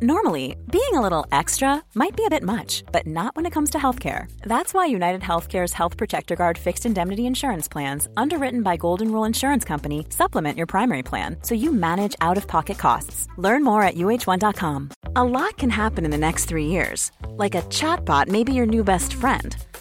Normally, being a little extra might be a bit much, but not when it comes to healthcare. That's why United Healthcare's Health Protector Guard fixed indemnity insurance plans, underwritten by Golden Rule Insurance Company, supplement your primary plan so you manage out of pocket costs. Learn more at uh1.com. A lot can happen in the next three years. Like a chatbot may be your new best friend.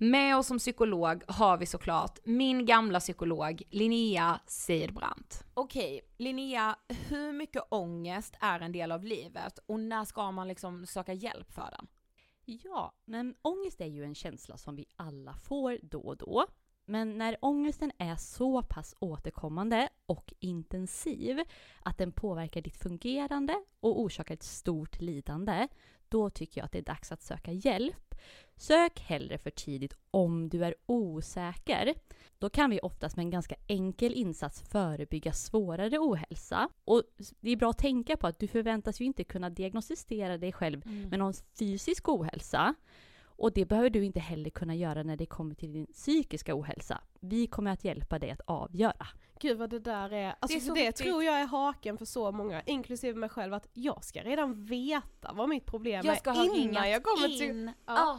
Med oss som psykolog har vi såklart min gamla psykolog Linnea Seidbrant. Okej, Linnea, hur mycket ångest är en del av livet och när ska man liksom söka hjälp för den? Ja, men ångest är ju en känsla som vi alla får då och då. Men när ångesten är så pass återkommande och intensiv att den påverkar ditt fungerande och orsakar ett stort lidande, då tycker jag att det är dags att söka hjälp. Sök hellre för tidigt om du är osäker. Då kan vi oftast med en ganska enkel insats förebygga svårare ohälsa. Och det är bra att tänka på att du förväntas ju inte kunna diagnostisera dig själv Mm. med någon fysisk ohälsa. Och det behöver du inte heller kunna göra när det kommer till din psykiska ohälsa. Vi kommer att hjälpa dig att avgöra. Gud vad det där är, alltså Det är så det viktigt. tror jag är haken för så många, inklusive mig själv, att jag ska redan veta vad mitt problem Jag ska är ha innan jag kommer till in. Ja. Ah.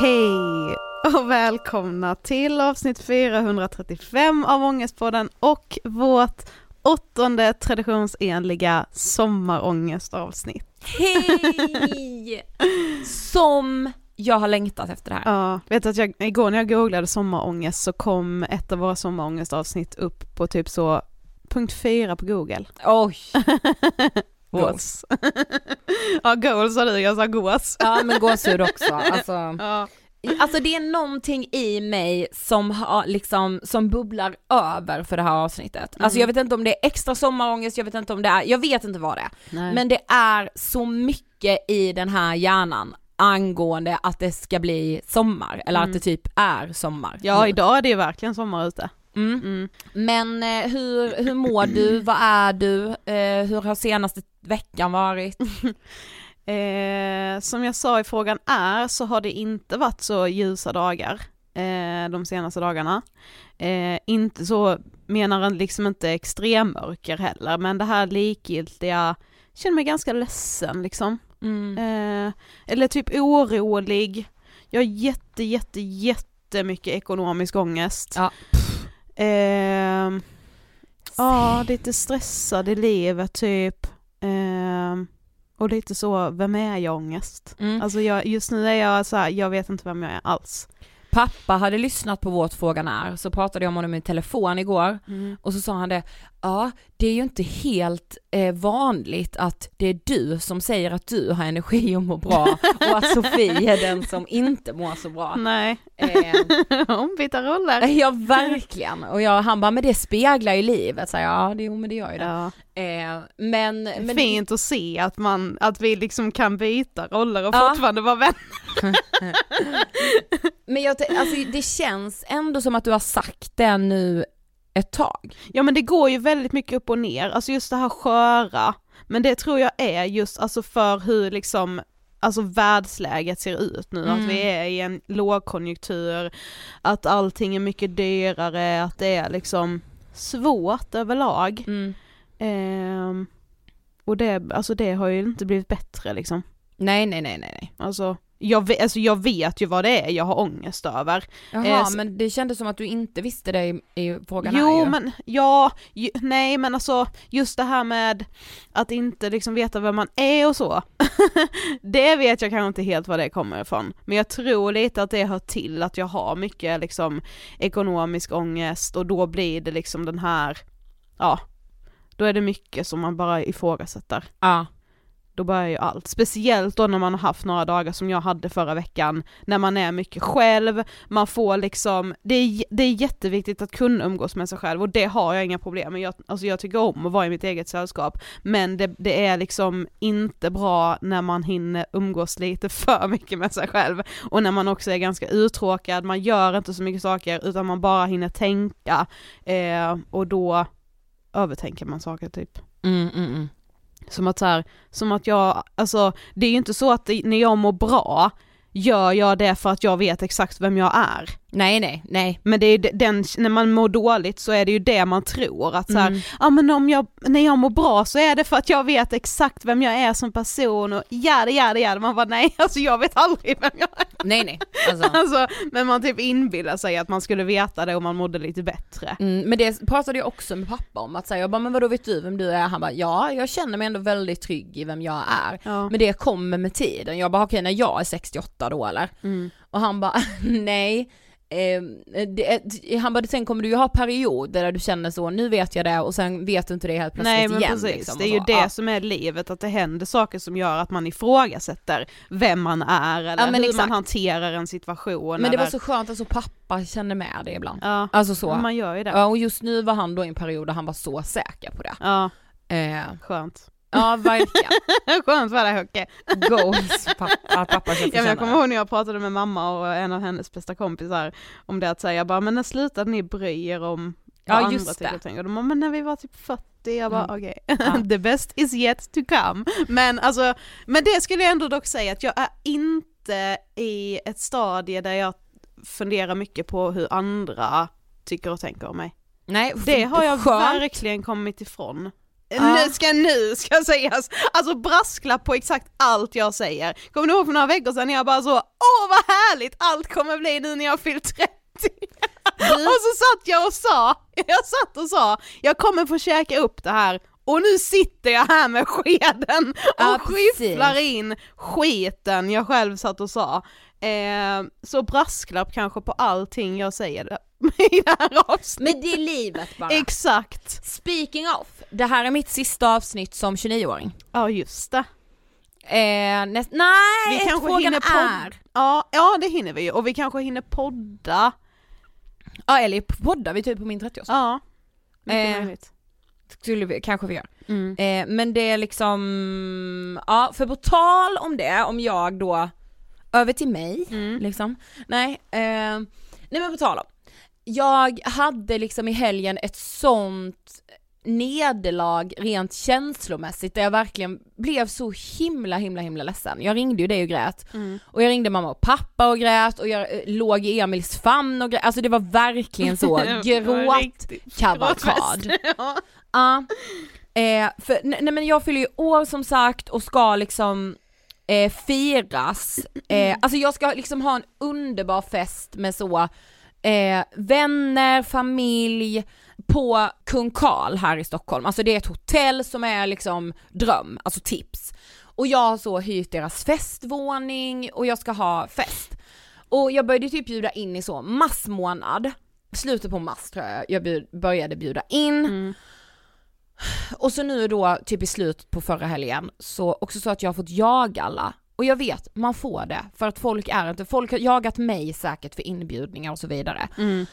Hej och välkomna till avsnitt 435 av Ångestpodden och vårt åttonde traditionsenliga sommarångestavsnitt. Hej! Som jag har längtat efter det här. Ja, vet att jag, igår när jag googlade sommarångest så kom ett av våra sommarångestavsnitt upp på typ så punkt fyra på google. Oj! Goals. ja, goals sa du, jag sa gås. Ja men gåshud också. Alltså, Ja. alltså det är någonting i mig som har liksom, som bubblar över för det här avsnittet. Alltså Mm. jag vet inte om det är extra sommarångest, jag vet inte om det är, jag vet inte vad det är. Nej. Men det är så mycket i den här hjärnan angående att det ska bli sommar, eller Mm. att det typ är sommar. ja, idag är det ju verkligen sommar ute. Mm. Mm. Men eh, hur, hur mår du, vad är du, eh, hur har senaste veckan varit? Eh, som jag sa i frågan är så har det inte varit så ljusa dagar eh, de senaste dagarna. Eh, inte så, menar en liksom inte extremmörker heller, men det här likgiltiga, jag känner mig ganska ledsen liksom. Mm. Eh, eller typ orolig. Jag har jätte, jätte, jättemycket ekonomisk ångest. Ja. Ehm, Ja, lite stressad i livet typ. Ehm, och lite så, vem är jag ångest? Mm. Alltså jag, just nu är jag så här, jag vet inte vem jag är alls. Pappa hade lyssnat på vårt Fråga när, så pratade jag om honom i telefon igår Mm. och så sa han det, ja det är ju inte helt eh, vanligt att det är du som säger att du har energi och mår bra och att Sofie är den som inte mår så bra. Nej, Eh, ombytta roller. ja verkligen, och jag, han bara men det speglar ju livet, så jag, ja det, jo, men det gör ju det. Ja. Eh, men, men Fint att se att, man, att vi liksom kan byta roller och Ja. fortfarande vara vänner. Men jag, alltså, det känns ändå som att du har sagt det nu ett tag. Ja men det går ju väldigt mycket upp och ner, alltså just det här sköra. Men det tror jag är just alltså för hur liksom Alltså världsläget ser ut nu, Mm. att vi är i en lågkonjunktur, att allting är mycket dyrare, att det är liksom svårt överlag. Ehm, och det, alltså det har ju inte blivit bättre liksom. Nej nej nej nej. nej. Alltså jag, vet, alltså jag vet ju vad det är jag har ångest över. Jaha Eh, men det kändes som att du inte visste det i, i frågan här Jo ju. men, ja, ju, nej men alltså just det här med att inte liksom veta vem man är och så. det vet jag kanske inte helt var det kommer ifrån. Men jag tror lite att det hör till att jag har mycket liksom ekonomisk ångest och då blir det liksom den här, ja, då är det mycket som man bara ifrågasätter. Ja. Då börjar ju allt. Speciellt då när man har haft några dagar som jag hade förra veckan, när man är mycket själv, man får liksom, det är, det är jätteviktigt att kunna umgås med sig själv och det har jag inga problem med. Jag, alltså jag tycker om att vara i mitt eget sällskap, men det, det är liksom inte bra när man hinner umgås lite för mycket med sig själv. Och när man också är ganska uttråkad, man gör inte så mycket saker utan man bara hinner tänka, eh, och då övertänker man saker typ. Mm, mm, mm. Som att så här, som att jag, alltså det är ju inte så att när jag mår bra, gör jag det för att jag vet exakt vem jag är. Nej nej nej. Men det är den, när man mår dåligt så är det ju det man tror, att så här, Mm. ja men om jag, när jag mår bra så är det för att jag vet exakt vem jag är som person och ja det ja det ja man bara nej alltså jag vet aldrig vem jag är. Nej nej. Alltså. Alltså, men man typ inbillar sig att man skulle veta det och man mådde lite bättre. Mm, men det pratade jag också med pappa om, att säga, jag bara men vadå vet du vem du är? Han bara ja jag känner mig ändå väldigt trygg i vem jag är. Ja. Men det kommer med tiden. Jag bara okej när jag är 68 då eller? Mm. Och han bara nej. Eh, det, han bara sen kommer du ju ha perioder där du känner så, nu vet jag det och sen vet du inte det helt plötsligt Nej men igen. precis, liksom, det är ju så. det Ja. som är livet, att det händer saker som gör att man ifrågasätter vem man är eller Ja, hur exakt. man hanterar en situation. Men det var eller... så skönt, alltså pappa känner med det ibland. Ja, Alltså så. man gör ju det. Ja och just nu var han då i en period där han var så säker på det. Ja, Eh, skönt. Ja verkligen. skönt för dig Höcke. Goals pappa, pappa Ja, men jag kommer ihåg när jag pratade med mamma och en av hennes bästa kompisar om det att säga bara men när slutade ni bry er om vad Ja, andra just tycker det. och de bara, men när vi var typ 40, jag bara Mm. okej, Ja. the best is yet to come. Men alltså, men det skulle jag ändå dock säga att jag är inte i ett stadie där jag funderar mycket på hur andra tycker och tänker om mig. Nej, Det har jag skönt. verkligen kommit ifrån. Ja. Nu ska nu ska sägas, alltså brasklapp på exakt allt jag säger. Kommer du ihåg för några veckor sedan när jag bara så, åh vad härligt allt kommer bli nu när jag fyllt 30. och så satt jag och sa, jag satt och sa, jag kommer få käka upp det här och nu sitter jag här med skeden och Ja, skyfflar in skiten jag själv satt och sa. Eh, så brasklapp kanske på allting jag säger i det här avsnittet. Men det är livet bara. Exakt. Speaking of, det här är mitt sista avsnitt som 29-åring. Ja just det. Eh, näst, nej, Vi kanske frågan hinner är. Ja, ja det hinner vi ju och vi kanske hinner podda. Ja eller poddar vi typ på min 30-årsdag. Ja. Mycket Eh, möjligt. Skulle vi, kanske vi gör. Mm. Eh, men det är liksom, ja för på tal om det, om jag då, över till mig Mm. liksom. Nej, eh, nej men på tal om. Jag hade liksom i helgen ett sånt nederlag rent känslomässigt där jag verkligen blev så himla himla himla ledsen. Jag ringde ju dig och grät Mm. och jag ringde mamma och pappa och grät och jag eh, låg i Emils famn och grät, alltså det var verkligen så Det var gråt riktigt kavalkad. gråtfest. ja. Ja. Eh, för, nej, nej men jag fyller ju år som sagt och ska liksom eh, firas. Eh, alltså jag ska liksom ha en underbar fest med så eh, vänner, familj på Kung Karl här i Stockholm. Alltså det är ett hotell som är liksom dröm, alltså tips. Och jag har så hyrt deras festvåning och jag ska ha fest. Och jag började typ bjuda in i så massmånad, slutet på mars tror jag jag började bjuda in. Mm. Och så nu då typ i slutet på förra helgen så också så att jag har fått jaga alla. Och jag vet, man får det för att folk är inte, folk har jagat mig säkert för inbjudningar och så vidare. Mm.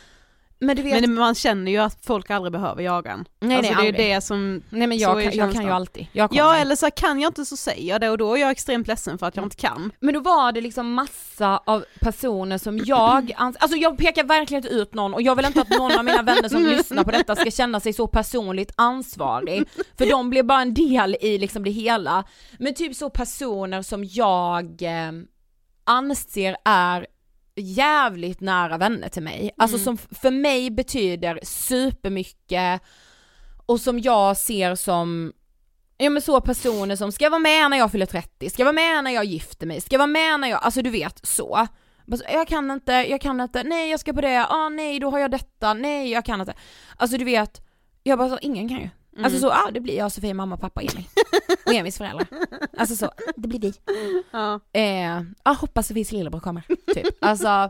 Men vet, Men man känner ju att folk aldrig behöver jaga en. nej alltså nej det är aldrig. det som, Nej men jag, kan, jag kan ju alltid. Ja eller så här, kan jag inte så säger jag det och då är jag extremt ledsen för att jag inte kan. Men då var det liksom massa av personer som jag, ans- alltså jag pekar verkligen inte ut någon och jag vill inte att någon av mina vänner som lyssnar på detta ska känna sig så personligt ansvarig, för de blir bara en del i liksom det hela. Men typ så personer som jag eh, anser är jävligt nära vänner till mig, alltså som f- för mig betyder supermycket och som jag ser som Ja men så personer som ska vara med när jag fyller 30, ska vara med när jag gifter mig, ska vara med när jag, alltså du vet så, Jag kan inte, jag kan inte, nej jag ska på det, ah nej då har jag detta, nej jag kan inte. Alltså du vet, jag bara så, ingen kan ju. Mm. Alltså så, ja det blir jag, Sofie, mamma, pappa, Emil. Och Emils föräldrar. Alltså så, det blir vi. Ja. Eh, ja hoppas Sofies lillebror kommer, typ. Alltså,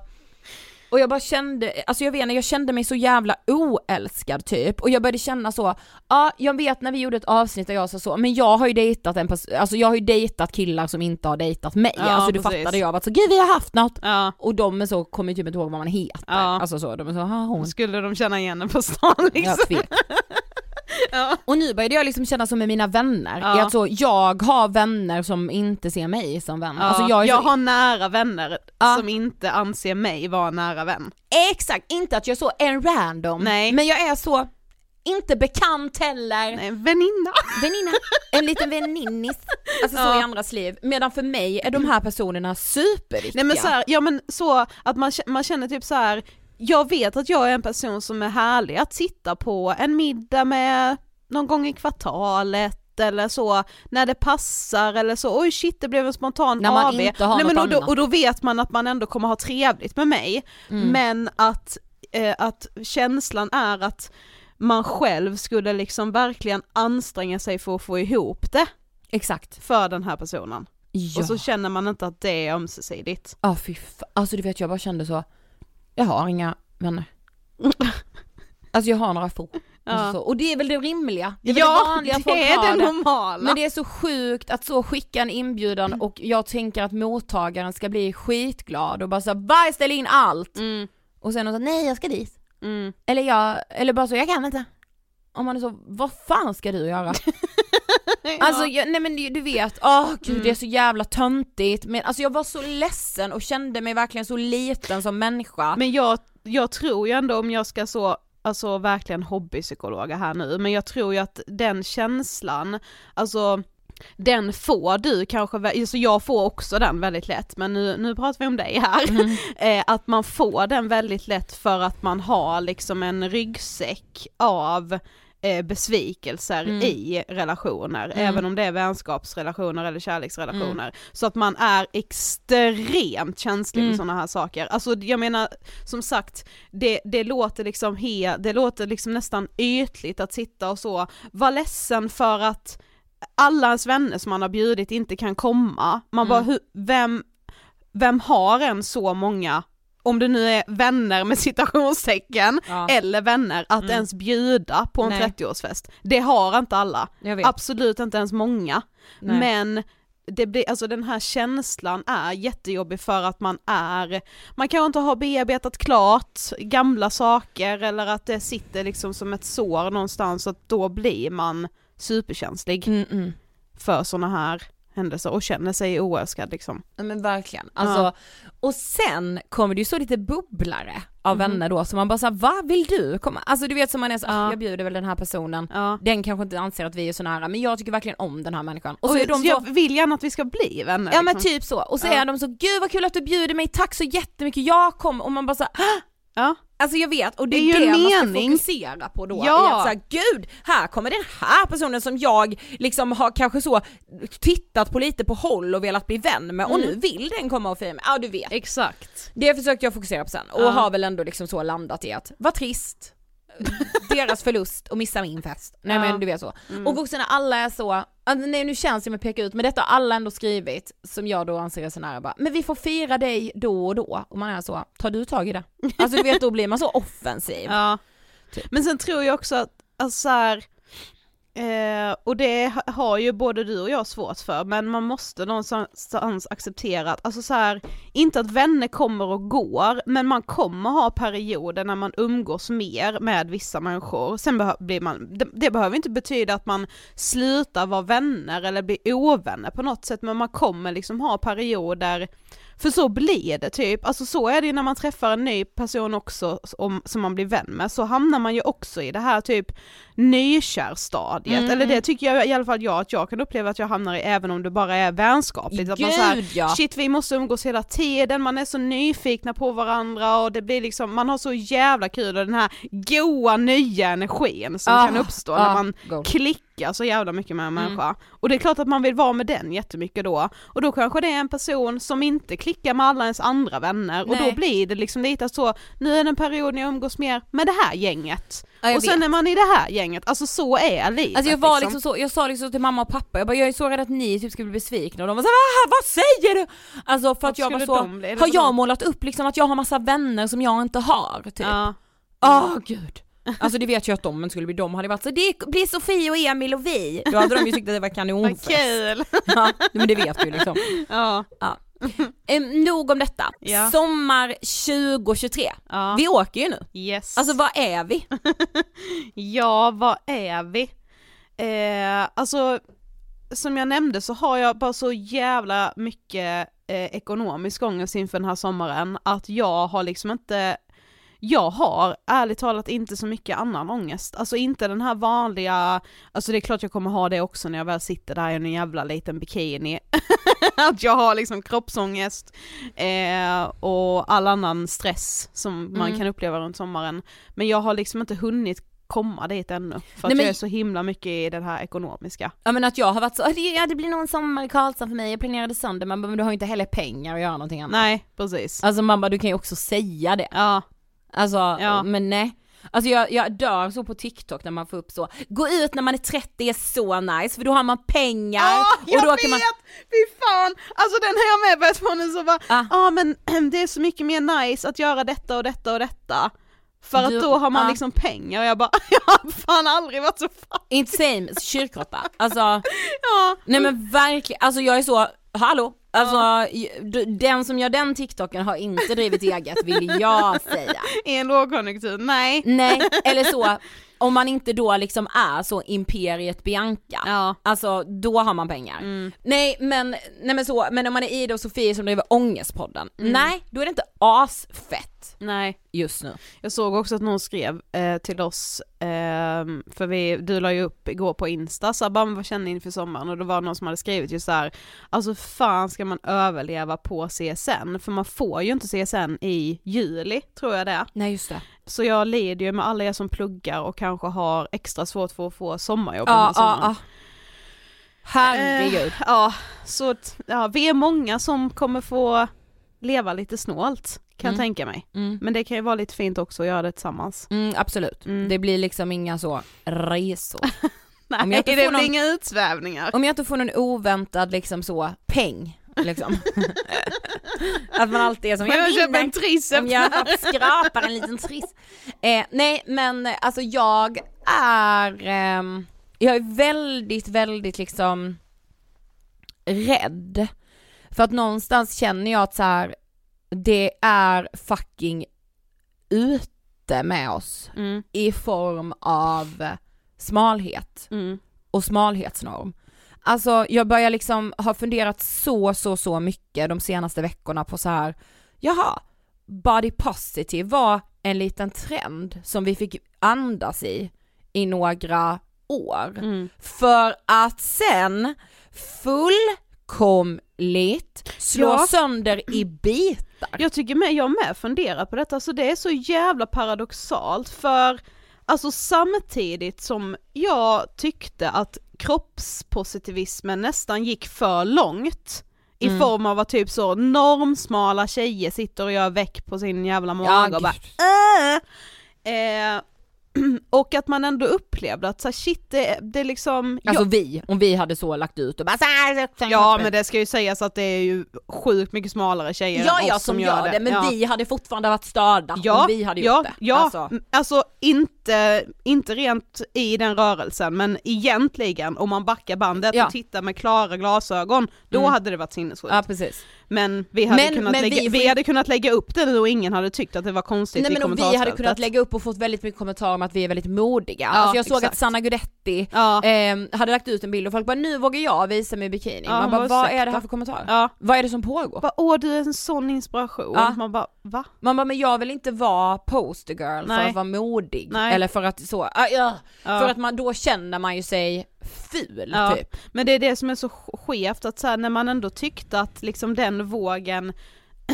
och jag bara kände, alltså jag vet inte, jag kände mig så jävla oälskad typ och jag började känna så, ja jag vet när vi gjorde ett avsnitt där jag sa så, men jag har ju dejtat en person, alltså jag har ju dejtat killar som inte har dejtat mig, Ja, alltså du precis. fattade jag var så, gud vi har haft något! Ja. Och de är så, kommer typ inte ihåg vad man heter, Ja. alltså så, de är så, ha hon. Skulle de känna igen en på stan liksom? Jag tvek. Ja. Och nu började jag liksom känna som med mina vänner, Ja. i att så, jag har vänner som inte ser mig som vän. Ja. Alltså jag, är jag så, har nära vänner Ja. som inte anser mig vara nära vän. Exakt, inte att jag är så en random, Nej. men jag är så, inte bekant heller, Nej, väninna. väninna, en liten väninnis, alltså så Ja. i andras liv. Medan för mig är de här personerna superviktiga. Nej men så här, ja men så att man, man känner typ så här. Jag vet att jag är en person som är härlig att sitta på en middag med någon gång i kvartalet eller så, när det passar eller så, oj shit det blev en spontan När man AV. inte har Nej, men och, då, och då vet man att man ändå kommer ha trevligt med mig, Mm. men att, eh, att känslan är att man själv skulle liksom verkligen anstränga sig för att få ihop det Exakt. för den här personen. Ja. Och så känner man inte att det är ömsesidigt. Ja fy fa- alltså du vet jag bara kände så, jag har inga vänner. Alltså jag har några få. Alltså, Ja. så. Och det är väl det rimliga, det är det Ja, det folk är det normala. Men det är så sjukt att så skicka en inbjudan och jag tänker att mottagaren ska bli skitglad och bara så bara ställ in allt. Mm, Och sen så nej jag ska dit. mm. Eller jag, eller bara så jag kan inte. Om man är så, vad fan ska du göra? Alltså jag, nej men du- vet, åh gud Mm. det är så jävla töntigt men alltså jag var så ledsen och kände mig verkligen så liten som människa. Men jag, jag tror ju ändå om jag ska så, alltså verkligen hobbypsykologa här nu, men jag tror ju att den känslan, alltså den får du kanske, alltså jag får också den väldigt lätt, men nu, nu pratar vi om dig här. Mm. Eh, att man får den väldigt lätt för att man har liksom en ryggsäck av besvikelser Mm. i relationer, Mm. även om det är vänskapsrelationer eller kärleksrelationer. Så att man är extremt känslig Mm. för sådana här saker. Alltså jag menar, som sagt, det, det låter liksom he, det låter liksom nästan ytligt att sitta och så, vara ledsen för att alla ens vänner som man har bjudit inte kan komma. Man bara, Mm. hur, vem, vem har en så många, om det nu är vänner med citationstecken, Ja, eller vänner, att Mm. ens bjuda på en Nej. 30-årsfest. Det har inte alla, absolut inte ens många. Nej. Men det blir, alltså den här känslan är jättejobbig för att man är, man kanske inte har bearbetat klart gamla saker eller att det sitter liksom som ett sår någonstans att då blir man superkänslig Mm, mm. för sådana här händelser och känner sig oälskad liksom. Ja men verkligen. Alltså, och sen kommer det ju så lite bubblare av Mhm. vänner då, så man bara såhär, vad vill du komma? Alltså du vet som man är så, Ja. "Ah, jag bjuder väl den här personen, Ja. den kanske inte anser att vi är så nära, men jag tycker verkligen om den här människan. Och Och så är de så, jag vill gärna att vi ska bli vänner. ja men liksom. typ så, och så Ja. är de så, gud vad kul att du bjuder mig, tack så jättemycket, jag kommer, och man bara såhär, Ja. Alltså jag vet, och det, Det är det en man ska mening. fokusera på då. Ja. Att såhär, gud, här kommer den här personen som jag liksom har kanske så tittat på lite på håll och velat bli vän med och Mm. nu vill den komma och fira mig. Ja du vet. Exakt. Det försökte jag fokusera på sen och Ja. har väl ändå liksom så landat i att, vad trist. Deras förlust och missa min fest. Nej Ja. men du vet så. Mm. Och också när alla är så, nej nu känns det som att peka ut, men detta har alla ändå skrivit som jag då anser är så nära bara, men vi får fira dig då och då. Och man är så, tar du tag i det? Alltså du vet då blir man så offensiv. Ja. Typ. Men sen tror jag också att, alltså så här, eh, och det har ju både du och jag svårt för, men man måste någonstans acceptera att, alltså så här, inte att vänner kommer och går, men man kommer ha perioder när man umgås mer med vissa människor. Sen blir man, det, det behöver inte betyda att man slutar vara vänner eller blir ovänner på något sätt, men man kommer liksom ha perioder för så blir det typ, alltså så är det ju när man träffar en ny person också om, som man blir vän med, så hamnar man ju också i det här typ nykärstadiet, Mm. eller det tycker jag i alla fall jag att jag kan uppleva att jag hamnar i även om det bara är vänskapligt. Att man så här, Gud ja! Shit vi måste umgås hela tiden, man är så nyfikna på varandra och det blir liksom, man har så jävla kul och den här goa nya energin som Ah, kan uppstå ah, när man klickar så jävla mycket med en Mm. människa. Och det är klart att man vill vara med den jättemycket då, och då kanske det är en person som inte klickar med alla ens andra vänner, och Nej. då blir det liksom lite så, nu är det en period när jag umgås mer med det här gänget, Ja, och sen vet. är man i det här gänget, alltså så är livet Alltså jag var liksom så, jag sa liksom till mamma och pappa, jag bara jag är så rädd att ni typ ska bli besvikna och de var såhär vad säger du? Alltså för att jag var skulle så, har jag målat upp liksom att jag har massa vänner som jag inte har typ? Ja. Åh gud. Alltså det vet jag att om men skulle bli de hade varit så det blir Sofie och Emil och vi. Då hade de ju tyckt att det var Vad kanonfest. kul! Ja, men det vet du ju liksom. ja. Eh, nog om detta. Ja. Sommar 2023. ja. Vi åker ju nu. Yes. Alltså vad är vi? Ja, vad är vi? Eh, alltså, som jag nämnde så har jag bara så jävla mycket eh, ekonomisk ångest inför den här sommaren att jag har liksom inte jag har ärligt talat inte så mycket annan ångest, alltså inte den här vanliga, alltså det är klart jag kommer ha det också när jag väl sitter där i en jävla liten bikini, att jag har liksom kroppsångest eh, och all annan stress som man Mm. kan uppleva runt sommaren. Men jag har liksom inte hunnit komma dit ännu, för att Nej, men- jag är så himla mycket i den här ekonomiska. Ja men att jag har varit så, "Ah, det- ja det blir nog en sommar i Karlstad för mig, jag planerade sönder men, du har ju inte heller pengar att göra någonting annat. Nej, precis. Alltså mamma du kan ju också säga det. Ja, Alltså, Ja. men nej. Alltså jag, jag dör så på TikTok när man får upp så, gå ut när man är 30 är så nice för då har man pengar jag och då vet! kan man Fy fan! Alltså den har jag med börjat få nu så bara, ja Ah. men det är så mycket mer nice att göra detta och detta och detta. För Du- att då har man ja. liksom pengar och jag bara, jag har fan aldrig varit så fattig. Inte same, kyrkråtta. Alltså, Ja. nej men verkligen, alltså jag är så, hallå, alltså den som gör den TikToken har inte drivit eget vill jag säga. I en lågkonjunktur, nej. Nej, eller så, om man inte då liksom är så imperiet Bianca, Ja. alltså då har man pengar. Mm. Nej men, nej men så, men om man är Ida och Sofie som driver Ångestpodden, Mm. nej då är det inte asfett Nej. just nu. Jag såg också att någon skrev eh, till oss, ehm, för vi, du la ju upp igår på Insta, så bara, "Men vad känner ni inför sommaren? Och det var någon som hade skrivit just så här, alltså fan ska man överleva på CSN? För man får ju inte CSN i juli, tror jag det är. Nej just det. Så jag lider ju med alla er som pluggar och kanske har extra svårt för att få sommarjobb Ja, ja, ja. Herregud. Eh, ja, så ja, vi är många som kommer få leva lite snålt, kan Mm. jag tänka mig. Mm. Men det kan ju vara lite fint också att göra det tillsammans. Mm, absolut. Mm. Det blir liksom inga så resor. Nej, Om jag inte det får blir någon- inga utsvävningar. Om jag inte får någon oväntad liksom så peng, liksom. att man alltid är som, jag jag köper en triss om jag skrapar en liten triss. Eh, nej men eh, alltså jag är, ehm, jag är väldigt, väldigt liksom rädd. För att någonstans känner jag att så här, det är fucking ute med oss Mm, i form av smalhet mm, och smalhetsnorm. Alltså jag börjar liksom ha funderat så, så, så mycket de senaste veckorna på så här, jaha, body positive var en liten trend som vi fick andas i i några år. mm. För att sen fullkomligt slå Ja. sönder i bitar. Jag tycker med, jag med funderar på detta, så det är så jävla paradoxalt för alltså samtidigt som jag tyckte att kroppspositivismen nästan gick för långt i Mm. form av att typ så normsmala tjejer sitter och gör väck på sin jävla mage och bara äh. eh, och att man ändå upplevde att så här, shit det, det liksom, Alltså ja, vi, om vi hade så lagt ut och bara så här, ja men det ska ju sägas att det är ju sjukt mycket smalare tjejer Ja än ja oss som gör det, men ja. vi hade fortfarande varit störda Ja, om vi hade gjort ja, det. Ja, Alltså, alltså inte, inte rent i den rörelsen men egentligen om man backar bandet Ja. och tittar med klara glasögon, då Mm. hade det varit sinnessjukt. ja precis. Men, vi hade, Men- kunnat men lägga, vi vi, hade kunnat lägga upp det och ingen hade tyckt att det var konstigt Nej i men vi hade kunnat lägga upp och fått väldigt mycket kommentarer om att vi är väldigt modiga. Ja, alltså jag såg exakt. att Sanna Guidetti Ja, eh, hade lagt ut en bild och folk bara nu vågar jag visa mig i bikini. Ja, Man bara vad är det här för kommentarer? ja. Vad är det som pågår? Bara, åh du är en sån inspiration. Man bara, va? Man bara men jag vill inte vara poster girl för att vara modig Nej. eller för att så, ah. Ja. för att man då känner man ju sig ful Ja. typ. Men det är det som är så skevt att så här, när man ändå tyckte att liksom den vågen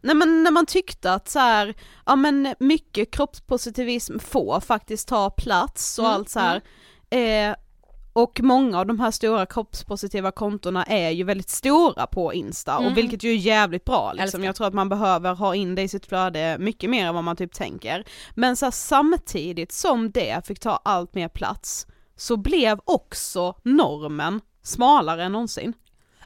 Nej men när man tyckte att så här, ja men mycket kroppspositivism får faktiskt ta plats och Mm, allt så här. Eh, och många av de här stora kroppspositiva kontona är ju väldigt stora på Insta Mm. och vilket ju är jävligt bra liksom. Jag tror att man behöver ha in det i sitt flöde mycket mer än vad man typ tänker. Men så här, samtidigt som det fick ta allt mer plats så blev också normen smalare än någonsin.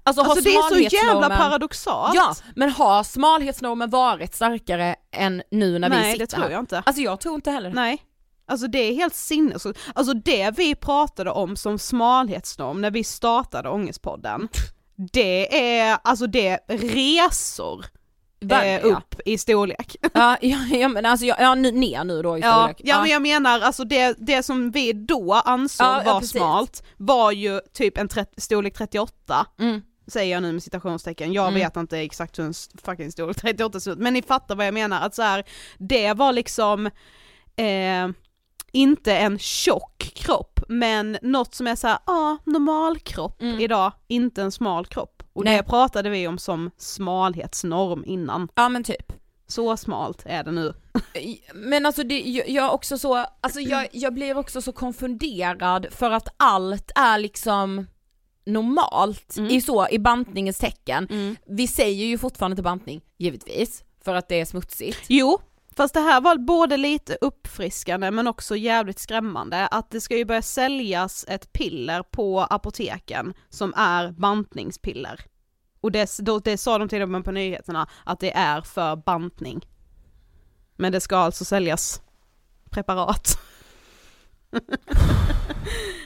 Alltså, Alltså det är så jävla paradoxalt. Ja, men har smalhetsnormen varit starkare än nu när vi Nej sitter det tror jag inte. Alltså jag tror inte heller. Nej. Alltså det är helt sinnessjukt. Alltså det vi pratade om som smalhetsnorm när vi startade Ångestpodden, det är, alltså det är resor eh, Verkligen. upp i storlek. Ja, ja, ja men alltså jag, ja, ner nu då i Ja, storlek. ja men jag menar alltså det, det som vi då ansåg Ja, ja, var smalt var ju typ en 30, storlek 38 Mm. säger jag nu med citationstecken, jag Mm. vet inte exakt hur en fucking storlek 38 ser ut, men ni fattar vad jag menar, att så här, det var liksom eh, inte en tjock kropp, men något som är såhär, ja, ah, normal kropp Mm. idag, inte en smal kropp. Och Nej. det pratade vi om som smalhetsnorm innan. Ja men typ. Så smalt är det nu. Men alltså det, jag, också så, alltså jag, jag blir också så konfunderad för att allt är liksom normalt Mm. i så, i bantningens tecken. Vi säger ju fortfarande inte bantning, givetvis, för att det är smutsigt. Jo, fast det här var både lite uppfriskande men också jävligt skrämmande att det ska ju börja säljas ett piller på apoteken som är bantningspiller. Och det, då, det sa de till och med på nyheterna att det är för bantning. Men det ska alltså säljas preparat.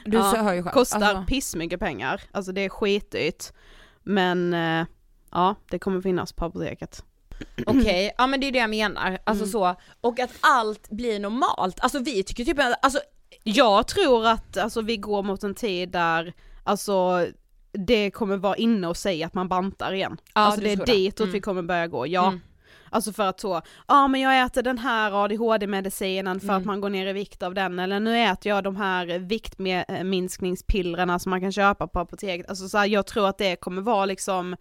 Du Ja, hör ju själv. Kostar Alltså, pissmycket pengar, alltså det är skitdyrt. Men eh, ja, det kommer finnas på apoteket. Okej, ja men det är det jag menar, alltså Mm. så, och att allt blir normalt, alltså vi tycker typ, alltså Jag tror att alltså, vi går mot en tid där alltså det kommer vara inne och säga att man bantar igen. Ja, alltså det är ditåt Mm. vi kommer börja gå, ja. Mm. Alltså för att så, ja men jag äter den här ADHD-medicinen för Mm. att man går ner i vikt av den, eller nu äter jag de här viktminskningspillrarna som man kan köpa på apoteket. Alltså så här, jag tror att det kommer vara liksom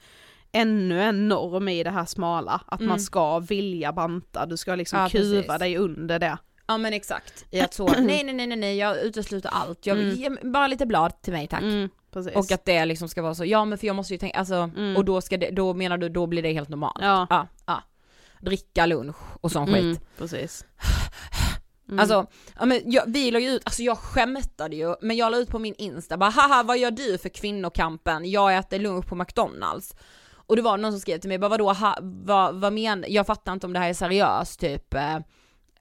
ännu en norm i det här smala, att Mm. man ska vilja banta, du ska liksom Ja, kuva precis. dig under det. Ja men exakt, i att så, nej nej nej nej, nej jag utesluter allt, jag, Mm. ge mig bara lite blad till mig tack. Mm. Och att det liksom ska vara så, ja men för jag måste ju tänka, alltså, Mm. och då ska det, då menar du, då blir det helt normalt? Ja. Ja, ja. Dricka lunch och sån Mm, skit. precis. Mm. Alltså, ja, men jag, vi la ju ut, alltså jag skämtade ju, men jag la ut på min Insta bara haha vad gör du för kvinnokampen? Jag äter lunch på McDonalds. Och det var någon som skrev till mig, bara vadå, ha, vad, vad menar, jag fattar inte om det här är seriöst typ, eh,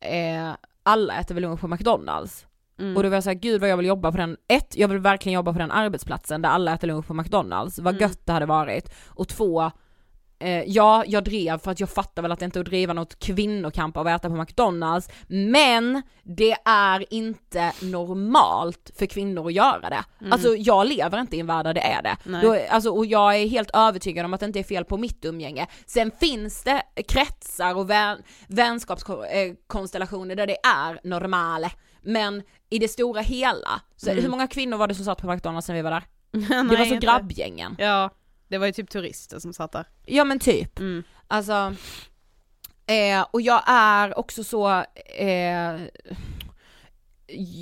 eh, alla äter väl lunch på McDonalds? Mm. Och då var jag såhär, gud vad jag vill jobba på den, ett, jag vill verkligen jobba på den arbetsplatsen där alla äter lunch på McDonalds, vad Mm. gött det hade varit. Och två, eh, ja jag drev för att jag fattar väl att det inte är att driva något kvinnokamp av att äta på McDonalds, men det är inte normalt för kvinnor att göra det. Mm. Alltså jag lever inte i en värld där det är det. Då, alltså, och jag är helt övertygad om att det inte är fel på mitt umgänge. Sen finns det kretsar och vän, vänskapskonstellationer där det är normale. Men i det stora hela, så Mm. hur många kvinnor var det som satt på McDonalds när vi var där? Det var så inte. grabbgängen. Ja, det var ju typ turister som satt där. Ja men typ. Mm. Alltså, eh, och jag är också så eh,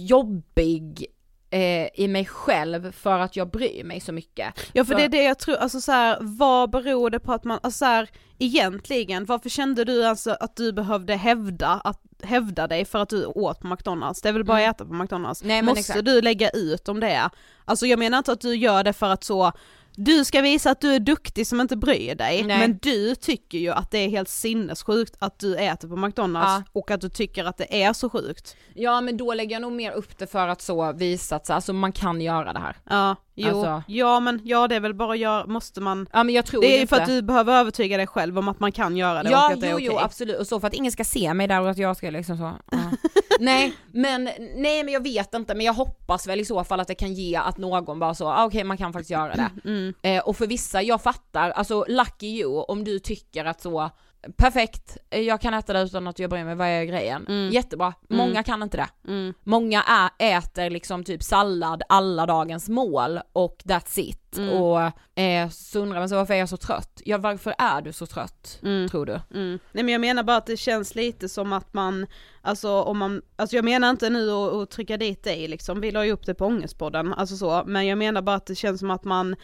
jobbig eh, i mig själv för att jag bryr mig så mycket. Ja för För- det är det jag tror, alltså så här, vad beror det på att man, alltså så här, egentligen, varför kände du alltså att du behövde hävda, att, hävda dig för att du åt på McDonalds? Det är väl bara Mm. att äta på McDonalds? Nej, Måste exakt. du lägga ut om det? Alltså jag menar inte att du gör det för att så du ska visa att du är duktig som inte bryr dig, Nej. men du tycker ju att det är helt sinnessjukt att du äter på McDonalds Ja. och att du tycker att det är så sjukt. Ja men då lägger jag nog mer upp det för att så visa att så, alltså, man kan göra det här. Ja, jo, Alltså- ja men ja det är väl bara göra, måste man Ja men jag tror Det är ju för att du behöver övertyga dig själv om att man kan göra det och Ja, att det är jo, okej. jo absolut, och så för att ingen ska se mig där och att jag ska liksom så, ja. Nej, men, nej men jag vet inte, men jag hoppas väl i så fall att det kan ge att någon bara så, ah, okej man kan faktiskt göra det. Mm. Eh, och för vissa, jag fattar, alltså lucky you om du tycker att så, perfekt, jag kan äta det utan att jag bryr mig, vad är grejen? Mm. Jättebra, Mm. många kan inte det. Mm. Många äter liksom typ sallad alla dagens mål och that's it. Mm. Och eh, så undrar man så varför är jag så trött? Ja varför är du så trött, Mm. tror du? Mm. Nej men jag menar bara att det känns lite som att man, alltså om man, alltså jag menar inte nu att, att trycka dit dig liksom, vi la ju upp det på Ångestpodden, alltså så, men jag menar bara att det känns som att man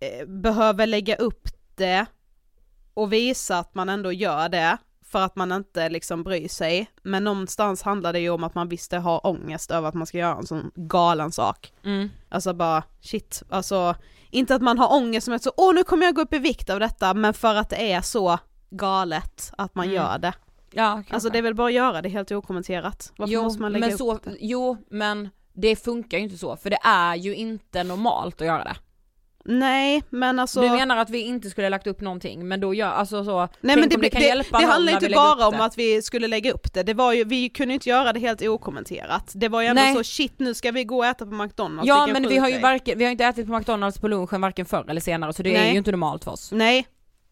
eh, behöver lägga upp det och visa att man ändå gör det för att man inte liksom bryr sig, men någonstans handlar det ju om att man visst har ångest över att man ska göra en sån galen sak. Mm. Alltså bara shit, alltså inte att man har ångest som är så åh nu kommer jag gå upp i vikt av detta men för att det är så galet att man Mm. gör det. Ja, kanske. Alltså det är väl bara att göra det helt okommenterat. Varför jo, måste man lägga men upp så, det? Jo, men det funkar ju inte så, för det är ju inte normalt att göra det. Nej men alltså Du menar att vi inte skulle lagt upp någonting, men då gör, alltså så, Nej men det, om det kan det, hjälpa det handlar inte bara om att vi skulle lägga upp det, det var ju, vi kunde inte göra det helt okommenterat. Det var ju ändå Nej. så shit nu ska vi gå och äta på McDonalds, Ja men vi har ju varken, vi har inte ätit på McDonalds på lunchen varken förr eller senare så det är Nej. ju inte normalt för oss. Nej,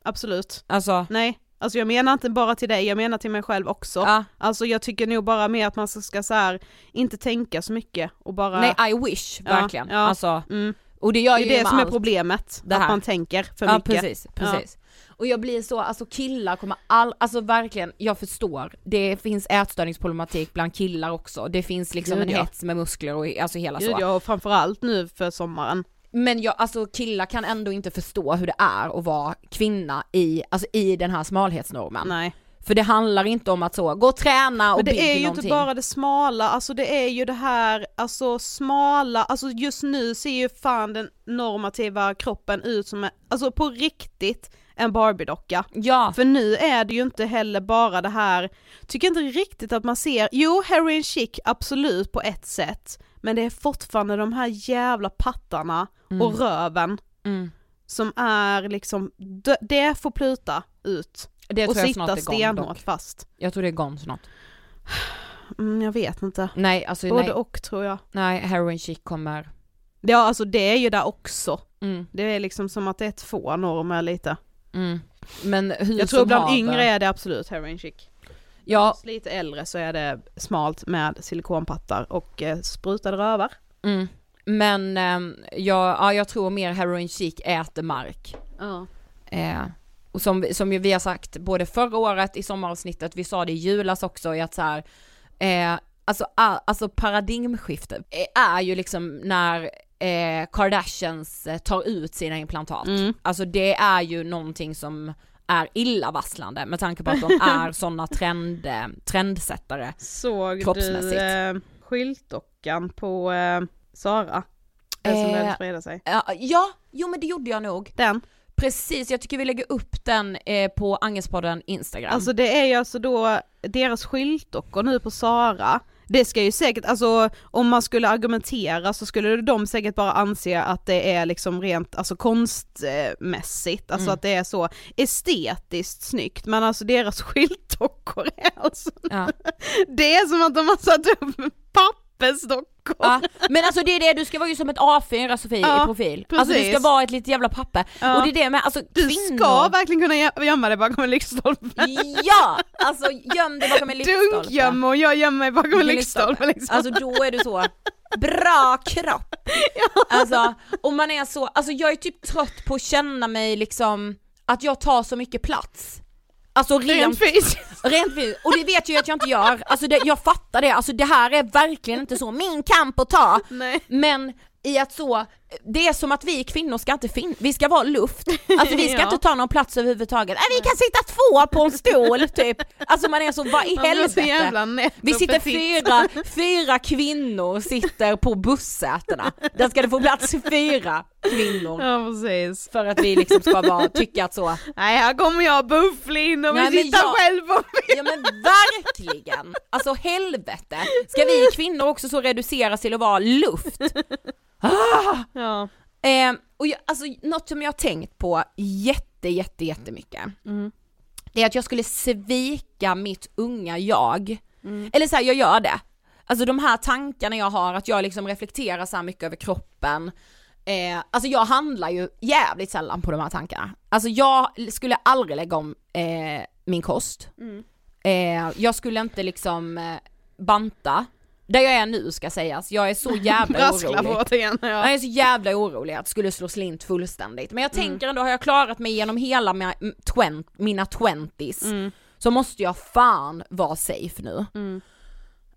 absolut. Alltså, Nej, alltså jag menar inte bara till dig, jag menar till mig själv också. ja. Alltså jag tycker nog bara mer att man ska, ska så här, inte tänka så mycket och bara... nej I wish, Ja, verkligen. ja. Alltså, mm. Och det gör Det ju är det som är allt. problemet, Det att man tänker för ja, mycket. precis, precis. Och jag blir så, alltså killar kommer all, alltså verkligen, jag förstår, det finns ätstörningsproblematik bland killar också, det finns liksom Gud, en ja. hets med muskler och alltså hela Gud, så. ja, och framförallt nu för sommaren. Men jag, alltså killar kan ändå inte förstå hur det är att vara kvinna i, alltså i den här smalhetsnormen. Nej. För det handlar inte om att så, gå och träna och Men det bygg är ju någonting. inte bara det smala, alltså det är ju det här, alltså smala, alltså just nu ser ju fan den normativa kroppen ut som, en, alltså på riktigt, en Barbie-docka. Ja, För nu är det ju inte heller bara det här, tycker inte riktigt att man ser, jo heroin chic absolut på ett sätt, men det är fortfarande de här jävla pattarna och röven mm. som är liksom, det får pluta ut det och tror jag sitta stenhårt fast. Jag tror det är gone snart. Mm, jag vet inte. Nej, alltså Både nej, och tror jag. nej, heroin chic kommer. Ja alltså det är ju där också. Mm. Det är liksom som att det är två normer lite. Mm. Men hur Jag tror bland haver- yngre är det absolut heroin chic. Ja, Lite äldre så är det smalt med silikonpattar och eh, sprutade rövar. mm. men ehm, jag, ja, jag tror mer heroin chic äter mark. Ja. Eh, och som, vi- som vi har sagt både förra året i sommaravsnittet, vi sa det i julas också i att så här, eh, alltså, a, alltså paradigmskifte eh, är ju liksom när eh, Kardashians eh, tar ut sina implantat. Mm. Alltså det är ju någonting som är illavarslande med tanke på att de är sådana trend, eh, trendsättare. Såg Kroppsmässigt. du eh, skyltdockan på eh, Sara? Den som Eh, började sprida sig. Ja, ja, jo men det gjorde jag nog. Den. Precis, jag tycker vi lägger upp den eh, på Angespodden Instagram. Alltså det är ju alltså då deras skyltdockor nu på Sara. Det ska ju säkert, alltså om man skulle argumentera så skulle de säkert bara anse att det är liksom rent alltså konstmässigt, alltså Mm. att det är så estetiskt snyggt men alltså deras skyltdockor är alltså, ja. det är som att de har satt upp pappersdockor. Ja, men alltså det är det, du ska vara ju som ett A4 Sofie Ja, i profil. Alltså du ska precis. vara ett litet jävla papper. Ja. Och det är det med, alltså Du kvinnor. ska verkligen kunna gö- gömma dig bakom en lyktstolpe. Ja! Alltså göm dig bakom en lyktstolpe. Dunkgömma och jag gömmer mig bakom en lyktstolpe liksom. Alltså då är du så, bra kropp! Alltså, och man är så, alltså jag är typ trött på att känna mig liksom, att jag tar så mycket plats. Alltså rent, fysiskt. rent fysiskt. Och det vet jag att jag inte gör, alltså det, jag fattar det, alltså det här är verkligen inte så min kamp att ta. Nej. Men i att så, det är som att vi kvinnor ska inte finnas, vi ska vara luft. Alltså vi ska Ja. inte ta någon plats överhuvudtaget. Nej, vi kan sitta två på en stol typ. Alltså man är så, vad i helvete? Vi och sitter fyra, fyra kvinnor sitter på bussätena. Där ska det få plats fyra kvinnor. Ja precis. För att vi liksom ska vara, tycka att så, Nej här kommer jag bufflin och Nej, vi men sitter jag- själv och ja men verkligen! Alltså helvete! Ska vi kvinnor också så reduceras till att vara luft? Ah! Ja. Eh, och jag, alltså något som jag har tänkt på jätte, jätte, jättemycket. Mm. Det är att jag skulle svika mitt unga jag. Mm. Eller så här, jag gör det. Alltså de här tankarna jag har, att jag liksom reflekterar så här mycket över kroppen. Eh, alltså jag handlar ju jävligt sällan på de här tankarna. Alltså jag skulle aldrig lägga om eh, min kost. Mm. Eh, jag skulle inte liksom eh, banta. Där jag är nu ska sägas, jag är så jävla orolig. återigen. Ja. Jag är så jävla orolig att det skulle slå slint fullständigt. Men jag tänker ändå, har jag klarat mig genom hela mina, mm, twen, mina twenties Mm. så måste jag fan vara safe nu. Mm.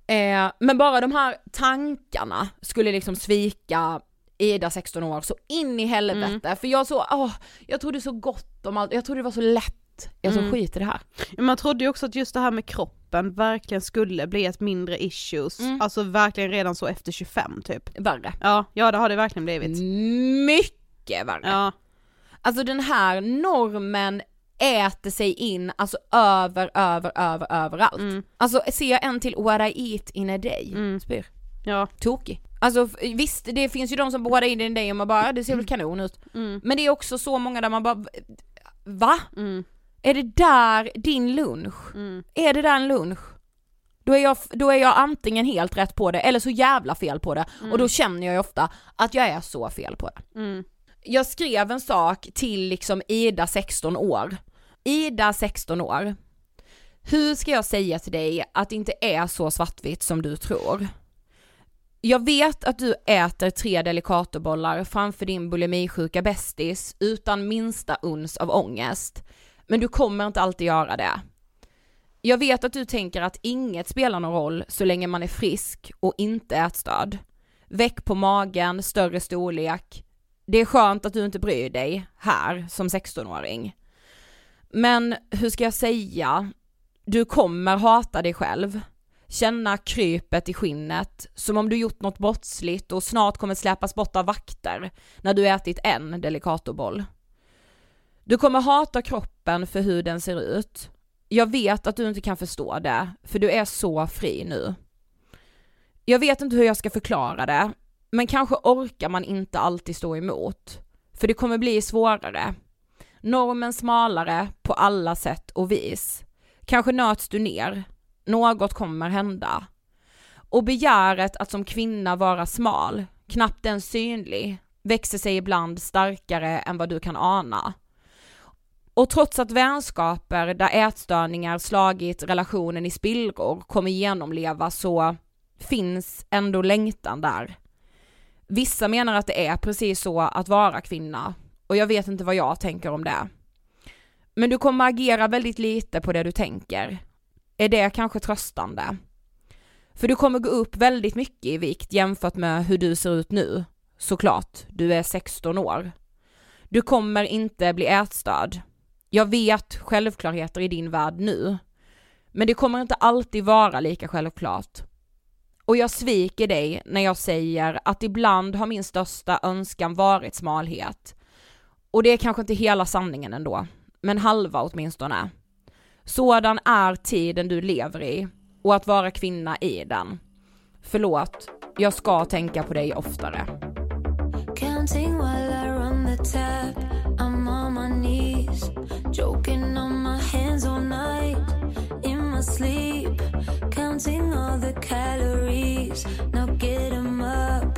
Eh, men bara de här tankarna skulle liksom svika Ida 16 år så in i helvete. För jag så, åh, jag trodde så gott om allt, jag trodde det var så lätt. Jag så Mm. skit i det här. Men Man trodde ju också att just det här med kroppen verkligen skulle bli ett mindre issues, Mm. alltså verkligen redan så efter 25 typ. Värre. Ja, ja det har det verkligen blivit. Mycket värre. Ja. Alltså den här normen äter sig in, alltså över, över, över, överallt. Mm. Alltså ser jag en till what I eat in a day, Mm. spyr. Ja. Tokig. Alltså visst, det finns ju de som I eat in a day och man bara, "Ja, det ser väl kanon ut. Mm. Men det är också så många där man bara, va? Mm. Är det där din lunch? Mm. Är det där en lunch? Då är, jag, då är jag antingen helt rätt på det eller så jävla fel på det och då känner jag ju ofta att jag är så fel på det. Mm. Jag skrev en sak till liksom Ida 16 år. Ida 16 år. Hur ska jag säga till dig att det inte är så svartvitt som du tror? Jag vet att du äter tre delikatobollar framför din bulimisjuka bästis utan minsta uns av ångest. Men du kommer inte alltid göra det. Jag vet att du tänker att inget spelar någon roll så länge man är frisk och inte ätstörd. Väck på magen, större storlek. Det är skönt att du inte bryr dig här som 16-åring. Men hur ska jag säga? Du kommer hata dig själv. Känna krypet i skinnet, som om du gjort något brottsligt och snart kommer släpas bort av vakter när du ätit en delikatoboll. Du kommer hata kroppen för hur den ser ut. Jag vet att du inte kan förstå det, för du är så fri nu. Jag vet inte hur jag ska förklara det, men kanske orkar man inte alltid stå emot. För det kommer bli svårare. Normen smalare på alla sätt och vis. Kanske nöts du ner. Något kommer hända. Och begäret att som kvinna vara smal, knappt ens synlig, växer sig ibland starkare än vad du kan ana. Och trots att vänskaper där ätstörningar slagit relationen i spillror kommer genomleva så finns ändå längtan där. Vissa menar att det är precis så att vara kvinna och jag vet inte vad jag tänker om det. Men du kommer agera väldigt lite på det du tänker. Är det kanske tröstande? För du kommer gå upp väldigt mycket i vikt jämfört med hur du ser ut nu. Såklart, du är 16 år. Du kommer inte bli ätstörd. Jag vet självklarheter i din värld nu. Men det kommer inte alltid vara lika självklart. Och jag sviker dig när jag säger att ibland har min största önskan varit smalhet. Och det är kanske inte hela sanningen ändå, men halva åtminstone. Sådan är tiden du lever i och att vara kvinna i den. Förlåt, jag ska tänka på dig oftare. Counting while I run the tap. I'm on my knees, joking on my hands all night in my sleep. Counting all the calories. Now get 'em up.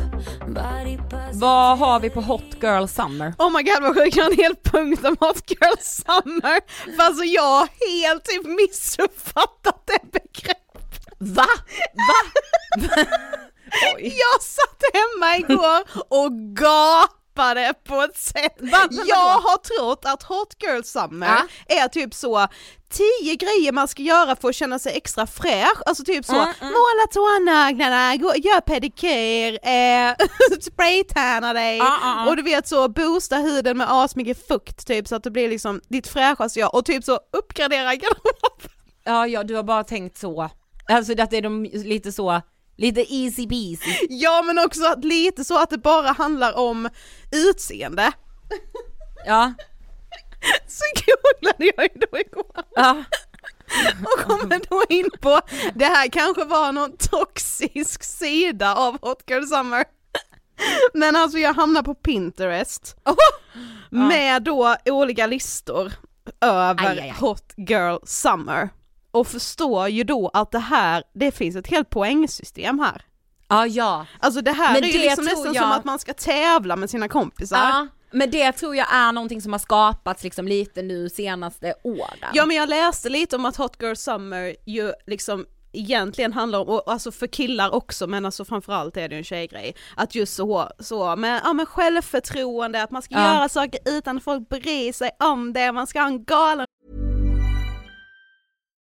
Vad har vi på Hot Girl Summer? Oh my god vad sjukt, jag har en hel punkt om Hot Girl Summer. För alltså jag har helt typ missuppfattat det begreppet. Va? Va? Oj. Jag satt hemma igår och gapade det på ett sätt. Jag har trott att Hot Girl Summer är typ så tio grejer man ska göra för att känna sig extra fräsch, alltså typ så Mm, mm. måla tånaglarna, gör pedikyr, eh, spraytanna dig ja. och du vet så boosta huden med asmycket fukt typ så att det blir liksom ditt fräschaste jag och typ så uppgradera garderoben. Ja, ja, du har bara tänkt så. Alltså att det är de lite så, lite easy peasy. Ja men också att lite så att det bara handlar om utseende. Ja, Så googlade jag ju då igår ja. och kommer då in på, det här kanske var någon toxisk sida av Hot Girl Summer. Men alltså jag hamnar på Pinterest med då olika listor över Aj, aj, aj. Hot Girl Summer. Och förstår ju då att det här, det finns ett helt poängsystem här. Ja, ja. Alltså det här Men är ju liksom nästan jag- som att man ska tävla med sina kompisar. ja. Men det tror jag är någonting som har skapats liksom lite nu senaste åren. Ja men jag läste lite om att Hot Girl Summer ju liksom egentligen handlar om, och alltså för killar också men alltså framförallt är det ju en tjejgrej, att just så, så med, ja, men självförtroende, att man ska Ja. göra saker utan att folk bryr sig om det, man ska ha en galen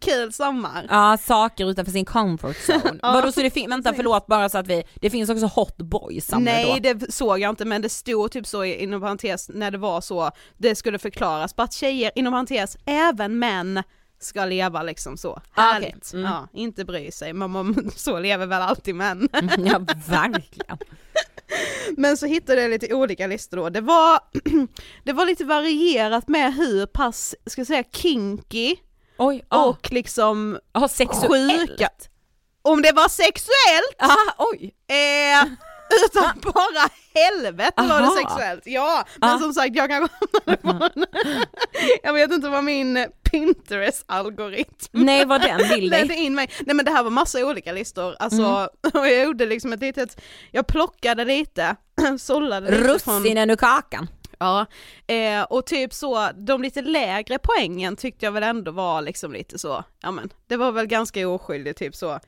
kul sommar. Ja, saker utanför sin comfort zone. Ja. Vadå så det finns, vänta förlåt bara så att vi, det finns också hot boys Nej då? det såg jag inte men det stod typ så inom parentes när det var så, det skulle förklaras på att tjejer, inom parentes, även män ska leva liksom så. Ah. Härligt. Mm. Ja, inte bry sig, men man, så lever väl alltid män. Ja verkligen. Men så hittade jag lite olika listor då. Det var, det var lite varierat med hur pass, ska jag säga kinky Oj, ja. och liksom oh, sexuellt. sjuka. Om det var sexuellt, Ah, oj. eh, utan bara helvete var det sexuellt. Ja, men Ah. som sagt jag en, jag vet inte vad min Pinterest-algoritm Nej vad den vill dig. in mig. Nej men det här var massa olika listor, alltså och jag gjorde liksom ett litet, jag plockade lite, sållade lite från Russinen ur kakan. Ja, eh, och typ så, de lite lägre poängen tyckte jag väl ändå var liksom lite så, ja men det var väl ganska oskyldigt typ så.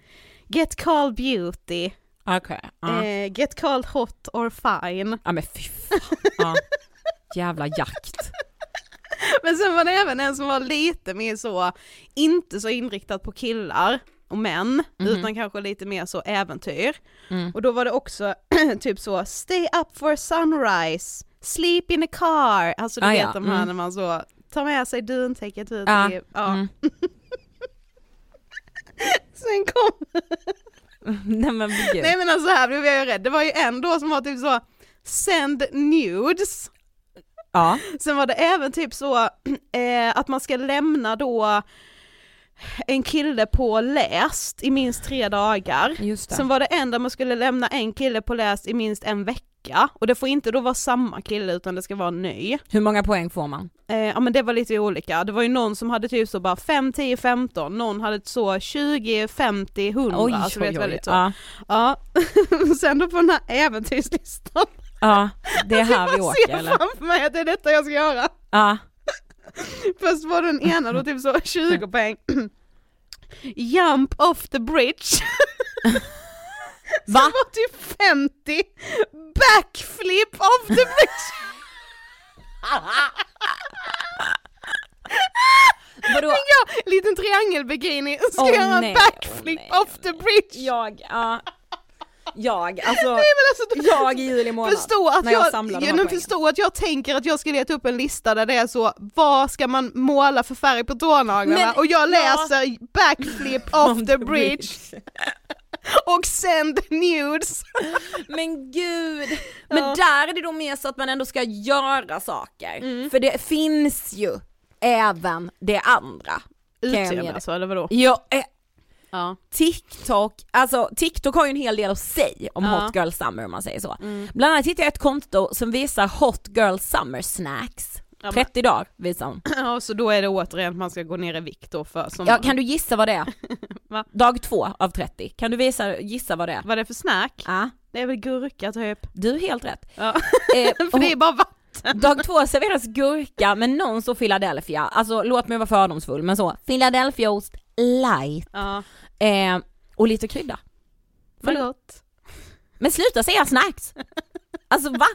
Get called beauty, Okej. Ja. eh, get called hot or fine. ja men fy fan. Ja. Jävla jakt. Men sen var det även en som var lite mer så, inte så inriktad på killar och män, utan kanske lite mer så äventyr. Mm. Och då var det också typ så, stay up for sunrise, sleep in a car, alltså du Ah, vet ja, de här mm. när man så tar med sig duntäcket ut Ja, i, ja. mm. Sen kom, Nej men gud. nej men alltså här blev jag ju rädd, det var ju en då som var typ så, send nudes, Ja. sen var det även typ så eh, att man ska lämna då en kille på läst i minst tre dagar. Sen var det en där man skulle lämna en kille på läst i minst en vecka, och det får inte då vara samma kille utan det ska vara ny. Hur många poäng får man? Eh, ja men det var lite olika, det var ju någon som hade typ så bara 5, 10, 15, någon hade så 20, 50, 100, Oj, alltså oj, oj. väldigt så. Ja. Ja, sen då på den här äventyrslistan, ja, det är här vi jag åker ser eller? framför mig att det är detta jag ska göra. Ja. Först var den ena då typ så 20 poäng. Jump off the bridge. Va? Sen var typ 50. Backflip off the bridge. Vadå? Ja, liten triangelbikini ska Åh, göra nej, backflip nej. off the bridge. Jag, ja. Jag, alltså, Nej men alltså, jag i juli månad. förstå att när jag jag, samlar de ja, här förstå att jag tänker att jag ska leta upp en lista där det är så, vad ska man måla för färg på tånaglarna? Men- och jag ja. läser backflip off the bridge och send nudes. Men gud! Men där är det då mer så att man ändå ska göra saker. Mm. För det finns ju även det andra. Utseende alltså, eller vadå? Ja, eh, Ja. TikTok, alltså TikTok har ju en hel del att säga om Ja. Hot Girl Summer om man säger så. Mm. Bland annat hittade jag ett konto som visar Hot Girl Summer Snacks. Ja, men- 30 dagar visar hon. ja, så då är det återigen att man ska gå ner i vikt då för Ja, sommaren. kan du gissa vad det är? Va? Dag två av 30. Kan du visa, gissa vad det är? Vad är det för snack? Ja, Det är väl gurka typ? du är helt rätt. Ja. Eh, för det är bara vatten. Dag två serveras gurka med någon så Philadelphia, alltså låt mig vara fördomsfull men så, Philadelphiaost light Ja, eh, och lite krydda. gott. Men sluta säga snacks! Alltså va?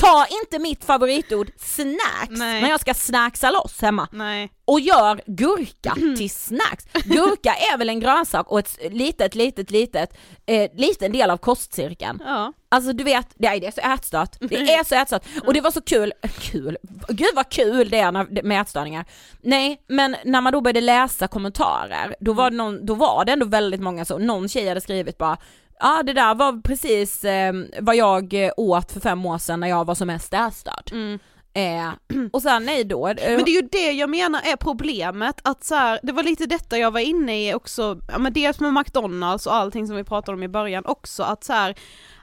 Ta inte mitt favoritord snacks Nej. när jag ska snacksa loss hemma Nej. och gör gurka till snacks. Gurka är väl en grönsak och ett litet, litet, litet, eh, liten del av kostcirkeln. Ja. Alltså du vet, nej, det är så ätstört. Det är så ätstört. Och det var så kul, kul, gud vad kul det är med ätstörningar. Nej, men när man då började läsa kommentarer, då var det, någon, då var det ändå väldigt många så, någon tjej hade skrivit bara Ja det där var precis eh, vad jag eh, åt för fem år sedan när jag var som mest ätstörd. Mm. Eh, och sen nej då. eh, Men det är ju det jag menar är problemet, att så här, det var lite detta jag var inne i också, ja, men dels med McDonalds och allting som vi pratade om i början också, att så här,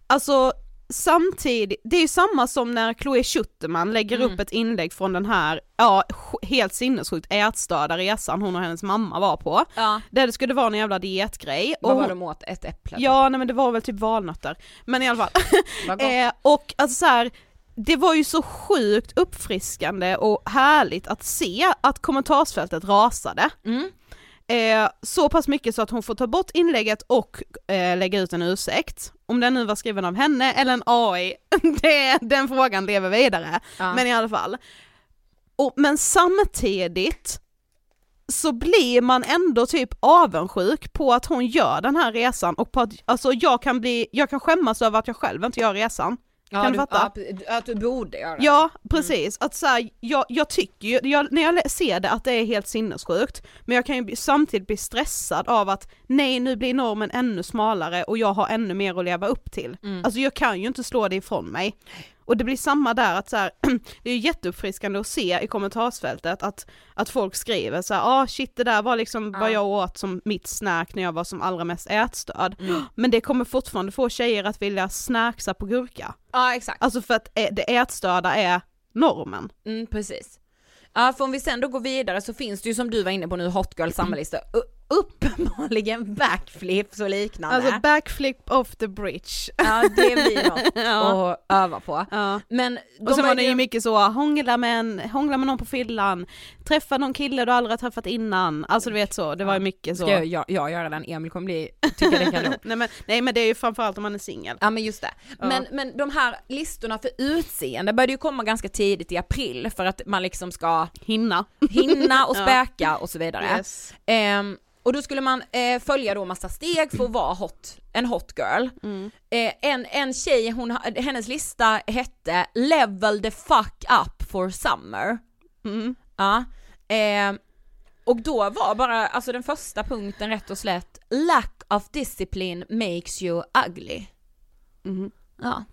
alltså samtidigt, det är ju samma som när Chloe Schuterman lägger Mm. upp ett inlägg från den här, ja helt sinnessjukt ätstörda resan hon och hennes mamma var på, ja, där det skulle vara en jävla dietgrej. vad och var de åt? Ett äpple? Ja nej men det var väl typ valnötter, men i alla fall. Eh, och alltså så här, det var ju så sjukt uppfriskande och härligt att se att kommentarsfältet rasade. Mm. Eh, så pass mycket så att hon får ta bort inlägget och eh, lägga ut en ursäkt. Om den nu var skriven av henne eller en AI, det, den frågan lever vidare. Ja. Men i alla fall. Och, men samtidigt så blir man ändå typ avundsjuk på att hon gör den här resan och på att, alltså jag kan bli, jag kan skämmas över att jag själv inte gör resan. Ja, kan du fatta? Ja, att du borde göra det. Ja, precis. Att så här, jag, jag tycker ju, jag, när jag ser det att det är helt sinnessjukt, men jag kan ju samtidigt bli stressad av att nej nu blir normen ännu smalare och jag har ännu mer att leva upp till. Mm. Alltså jag kan ju inte slå det ifrån mig. Och det blir samma där att så här, det är ju jätteuppfriskande att se i kommentarsfältet att, att folk skriver så här, ah shit det där var liksom Ja. vad jag åt som mitt snack när jag var som allra mest ätstörd. Mm. Men det kommer fortfarande få tjejer att vilja snacksa på gurka. ja exakt. Alltså för att eh, det ätstörda är normen. Mm, precis. Ja, för om vi sen då går vidare så finns det ju som du var inne på nu Hot Girl samlarlista, uppenbarligen backflips och liknande. Alltså backflip off the bridge. ja det blir något Ja. att öva på. Ja. Men Och så de var det ju mycket så, hångla med, en, hångla med någon på fyllan, träffa någon kille du aldrig har träffat innan, alltså du vet så, det var ju mycket så. Ska jag, jag, jag göra den, Emil kommer bli, tycka det kanon. nej, men, nej men det är ju framförallt om man är singel. Ja men just det. Men, men de här listorna för utseende började ju komma ganska tidigt i april för att man liksom ska Hinna. hinna och Ja. späka och så vidare. Yes. Ehm, och då skulle man eh, följa då massa steg för att vara hot, en hot girl. Mm. Eh, en, en tjej, hon, hennes lista hette 'Level the fuck up for summer' Mm. Ja. Ehm, och då var bara, alltså den första punkten rätt och slätt 'Lack of discipline makes you ugly' Mm. Ja.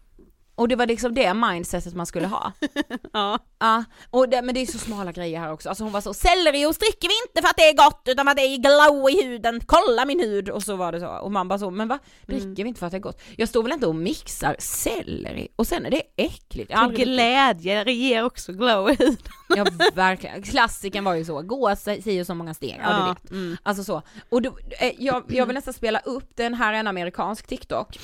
Och det var liksom det mindsetet man skulle ha. Ja. Ja, och det, men det är så smala grejer här också. Alltså hon var så, selleriost dricker vi inte för att det är gott utan för att det är glow i huden, kolla min hud! Och så var det så. Och man bara så, men va? Dricker vi inte för att det är gott? Jag står väl inte och mixar selleri och sen är det äckligt. Jag aldrig- glädje ger också glow i huden. Ja verkligen, klassiken var ju så, gå och så många steg, ja, du vet. Mm. Alltså så. Och då, eh, jag, jag vill nästan spela upp den här en amerikansk TikTok,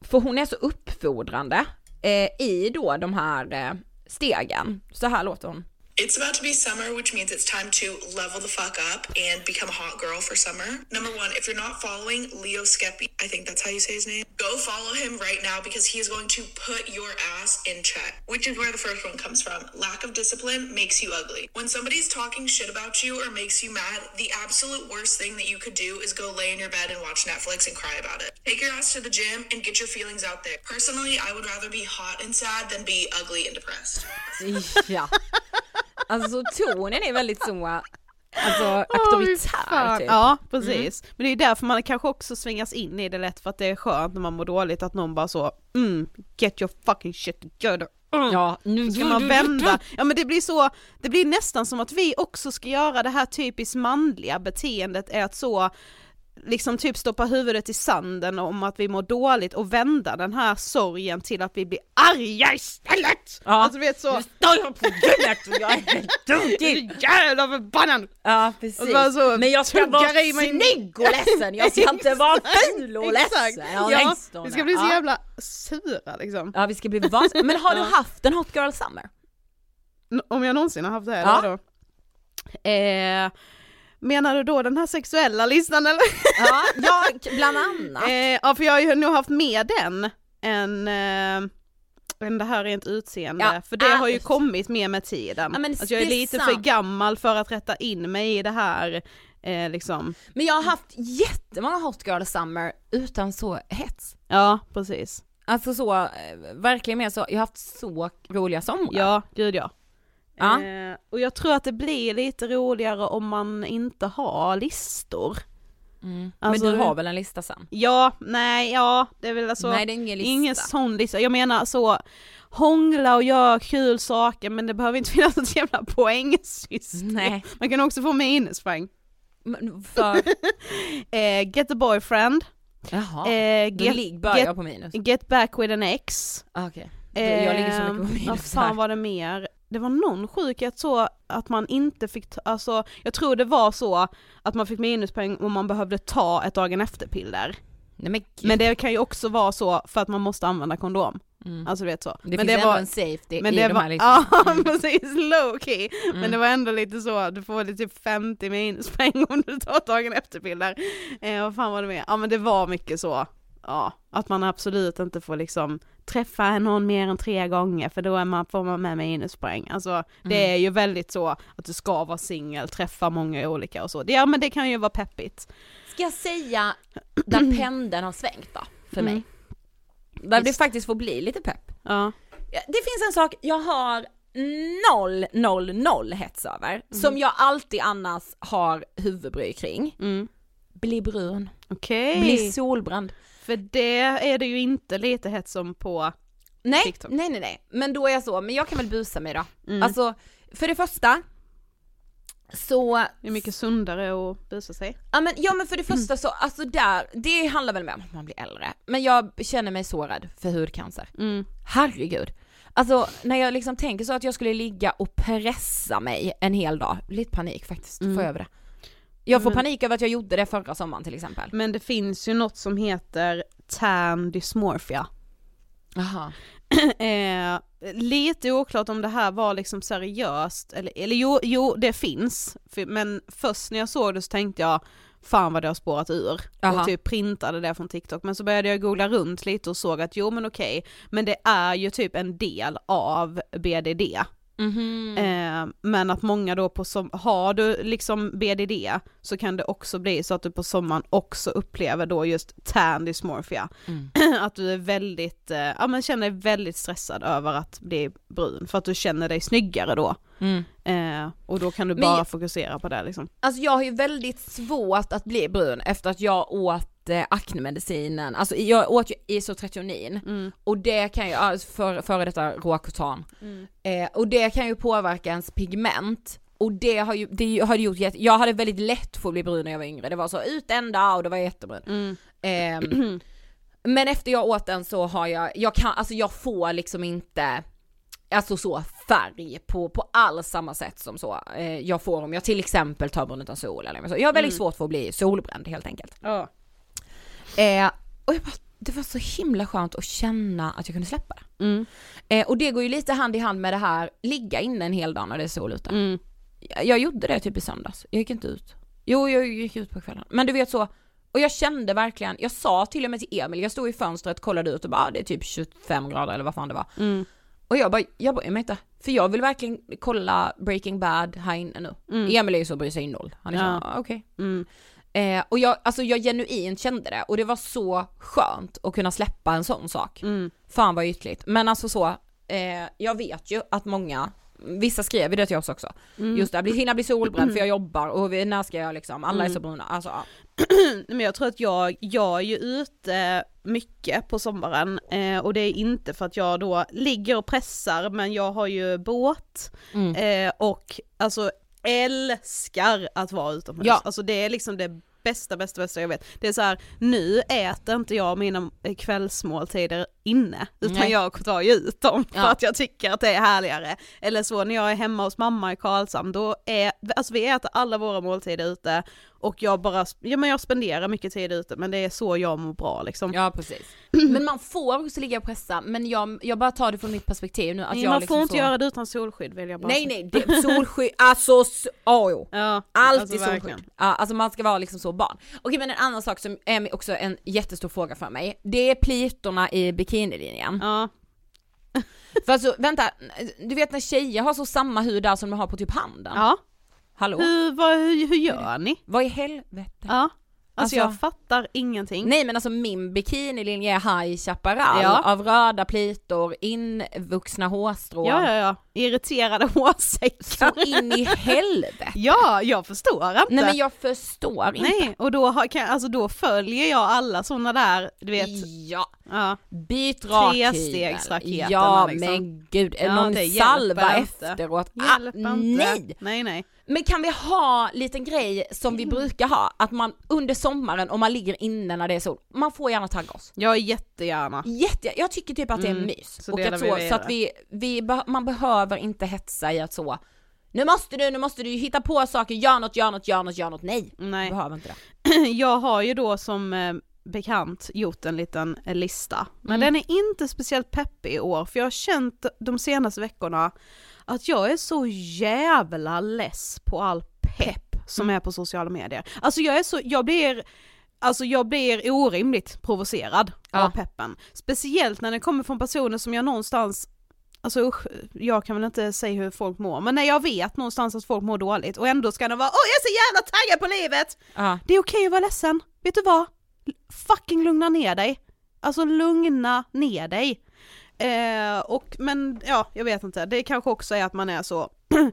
för hon är så uppfordrande eh, i då de här eh, stegen. Så här låter hon. It's about to be summer, which means it's time to level the fuck up and become a hot girl for summer. Number one, if you're not following Leo Skepi, I think that's how you say his name, go follow him right now because he is going to put your ass in check, which is where the first one comes from. Lack of discipline makes you ugly. When somebody's talking shit about you or makes you mad, the absolute worst thing that you could do is go lay in your bed and watch Netflix and cry about it. Take your ass to the gym and get your feelings out there. Personally, I would rather be hot and sad than be ugly and depressed. Ja. Alltså tonen är väldigt så, alltså auktoritär fan. typ. Ja precis, men det är därför man kanske också svingas in i det lätt för att det är skönt när man mår dåligt att någon bara så, mm, get your fucking shit together. Mm. Ja, nu ska man vända, ja men det blir så, det blir nästan som att vi också ska göra det här typiskt manliga beteendet är att så liksom typ stoppa huvudet i sanden om att vi mår dåligt och vända den här sorgen till att vi blir arga istället! Ja. Alltså du vet så, står jag på gymmet och jag är helt tokig. jävla förbannad! Ja precis. så Men jag ska vara i mig- snygg och ledsen, jag ska inte vara ful och ledsen. Ja, vi ska bli så ja. jävla sura liksom. Ja vi ska bli vansinniga. Men har du haft en hot girl summer? Om jag någonsin har haft det, Ja. vadå? Eh, menar du då den här sexuella listan eller? Ja, ja bland annat. Eh, ja för jag har ju nog haft med den än, eh, än det här rent utseende, Ja, för det har ju kommit med med tiden. Ja, att jag är lite för gammal för att rätta in mig i det här, eh, liksom. Men jag har haft jättemånga hot girl summer utan så hets. Ja, precis. Alltså så, eh, verkligen mer så, jag har haft så roliga somrar. Ja, gud ja. Ja. Eh, och jag tror att det blir lite roligare om man inte har listor. Mm. Alltså, men du har väl en lista sen? Ja, nej, ja, det är väl alltså Nej är ingen lista. ingen sån lista. Jag menar så, hångla och göra kul saker men det behöver inte finnas ett jävla poängsystem. Nej. Man kan också få minuspoäng. För, Eh, get a boyfriend, jaha. eh, get, börjar get, på minus. get back with an ex. Ah, Okej. jag ligger så mycket på Eh, minus Vad fan var det mer? Det var någon sjukhet så att man inte fick, ta, alltså jag tror det var så att man fick minuspoäng om man behövde ta ett dagen efter-piller. Nej men. Men det kan ju också vara så för att man måste använda kondom. mm. Alltså du vet så. det men finns det ändå var, en safety men i det de var, här listorna. ja Mm. precis, low key. Men Mm. det var ändå lite så, du får lite typ 50 minuspoäng om du tar dagen efter-piller. Eh, vad fan var det mer? Ja men det var mycket så, ja, att man absolut inte får liksom träffa någon mer än tre gånger för då är man, får man med minuspoäng. Alltså det Mm. är ju väldigt så att du ska vara singel, träffa många olika och så. Det, ja men det kan ju vara peppigt. Ska jag säga där pendeln har svängt då, för Mm. mig? Där det Visst. faktiskt får bli lite pepp. Ja. Det finns en sak jag har noll, noll, noll hets över, som jag alltid annars har huvudbry kring. Mm. Bli brun, Okej. bli solbränd. För det är det ju inte lite hett som på Nej, TikTok. nej, nej, nej, men då är jag så, men jag kan väl busa mig då. Mm. Alltså, för det första, så, Det är mycket sundare att busa sig. ja men, ja men för det första så, alltså där, det handlar väl mer om att man blir äldre. Men jag känner mig så rädd för hudcancer. Mm. Herregud. Alltså när jag liksom tänker så att jag skulle ligga och pressa mig en hel dag, lite panik faktiskt, får Mm. jag över det. Jag får Men- panik över att jag gjorde det förra sommaren till exempel. Men det finns ju något som heter tan dysmorphia. Jaha. eh, lite oklart om det här var liksom seriöst, eller, eller jo, jo det finns, För, men först när jag såg det så tänkte jag fan vad det har spårat ur Aha. och typ printade det från TikTok men så började jag googla runt lite och såg att jo men okej, men det är ju typ en del av BDD. Mhm. Eh, men att många då på som har du liksom BDD så kan det också bli så att du på sommaren också upplever då just tan dysmorphia. Mm. att du är väldigt, eh, ja men känner dig väldigt stressad över att bli brun för att du känner dig snyggare då. Mm. Eh, och då kan du Men bara jag- fokusera på det liksom. Alltså jag har ju väldigt svårt att bli brun efter att jag åt eh, aknemedicinen, alltså jag åt ju isotretinoin Mm. och det kan ju, alltså för, före detta råkotan, Mm. eh, och det kan ju påverka ens pigment och det har ju, det har gjort jätte, jag hade väldigt lätt för att bli brun när jag var yngre, det var så ut en dag och det var jättebrun. Mm. Ehm, men efter jag åt den så har jag, jag kan, alltså jag får liksom inte Alltså så färg på, på alls samma sätt som så eh, jag får om jag till exempel tar brun utan sol eller så. Jag har väldigt Mm. svårt för att bli solbränd helt enkelt. Ja. Eh, och jag bara det var så himla skönt att känna att jag kunde släppa det. Mm. Eh, och det går ju lite hand i hand med det här, ligga inne en hel dag när det är sol ute. Mm. Jag, jag gjorde det typ i söndags, jag gick inte ut. Jo, jag gick ut på kvällen. Men du vet så, och jag kände verkligen, jag sa till och med till Emil, jag stod i fönstret, kollade ut och bara, ah, det är typ 25 grader eller vad fan det var. Mm. Och jag bara, jag bryr mig inte. För jag vill verkligen kolla Breaking Bad här inne nu. Mm. Emil är ju så bryr sig noll. Han är Ja. så, ah, okej. Mm. Eh, och jag, alltså jag genuint kände det och det var så skönt att kunna släppa en sån sak. Mm. Fan vad ytligt. Men alltså så, eh, jag vet ju att många, vissa skrev ju det till oss också. Mm. Just det, hinna bli solbränd för jag jobbar och när ska jag liksom, alla är så bruna. Alltså, ja. Men jag tror att jag, jag är ju ute mycket på sommaren eh, och det är inte för att jag då ligger och pressar men jag har ju båt Mm. eh, och alltså älskar att vara utomhus. Ja. Alltså det är liksom det bästa, bästa, bästa jag vet. Det är så här, nu äter inte jag mina kvällsmåltider inne, utan Nej. jag tar ju ut dem för Ja. att jag tycker att det är härligare. Eller så när jag är hemma hos mamma i Karlshamn, då är, alltså vi äter alla våra måltider ute och jag bara, ja men jag spenderar mycket tid ute men det är så jag mår bra liksom. ja precis. Men man får också ligga och pressa, men jag, jag bara tar det från mitt perspektiv nu. Att Nej, jag man liksom får inte så... göra det utan solskydd vill jag bara Nej nej, det, solskydd, alltså, s- oh, jo. Ja, Alltid alltså solskydd. verkligen. Ja, alltså man ska vara liksom så barn. Okej men en annan sak som är också en jättestor fråga för mig, det är plitorna i bikinilinjen. Ja, För alltså vänta, du vet när tjejer har så samma hud där som de har på typ handen? ja. Hallå? Hur, vad, hur, hur gör ni? Vad i helvete? Ja. Alltså, Alltså- jag fattar ingenting. Nej men alltså min bikinilinje är High Chaparral Ja. av röda plitor, invuxna hårstrån. Ja, ja, ja. Irriterade hårsäckar. Så in i helvete. Ja, jag förstår inte. Nej men jag förstår inte. Nej, och då, har, kan, alltså, då följer jag alla sådana där, du vet, Ja, ja. byt. Trestegsraketerna, Ja liksom. men gud, Ja, någon salva inte. efteråt. Ah, Hjälper inte. nej! Nej, nej. Men kan vi ha liten grej som Mm. vi brukar ha, att man under sommaren om man ligger inne när det är sol, man får gärna tagga oss. Jag jättegärna. Jätte, jag tycker typ att det är Mm, mys. så och att så, så att vi, vi, man behöver inte hetsa i att så, nu måste du, nu måste du hitta på saker, gör något, gör något, gör något, gör något. Nej, Nej. behöver inte det. Jag har ju då som eh, bekant gjort en liten eh, lista, men Mm. den är inte speciellt peppig i år för jag har känt de senaste veckorna att jag är så jävla less på all pepp som är på sociala medier. Alltså jag är så, jag blir Alltså jag blir orimligt provocerad Ja. av peppen. Speciellt när den kommer från personer som jag någonstans Alltså usch, jag kan väl inte säga hur folk mår, men när jag vet någonstans att folk mår dåligt och ändå ska de vara åh jag är så jävla taggad på livet! Ja. Det är okej att vara ledsen, vet du vad? Fucking lugna ner dig. Alltså lugna ner dig. Eh, och men ja, jag vet inte, det kanske också är att man är så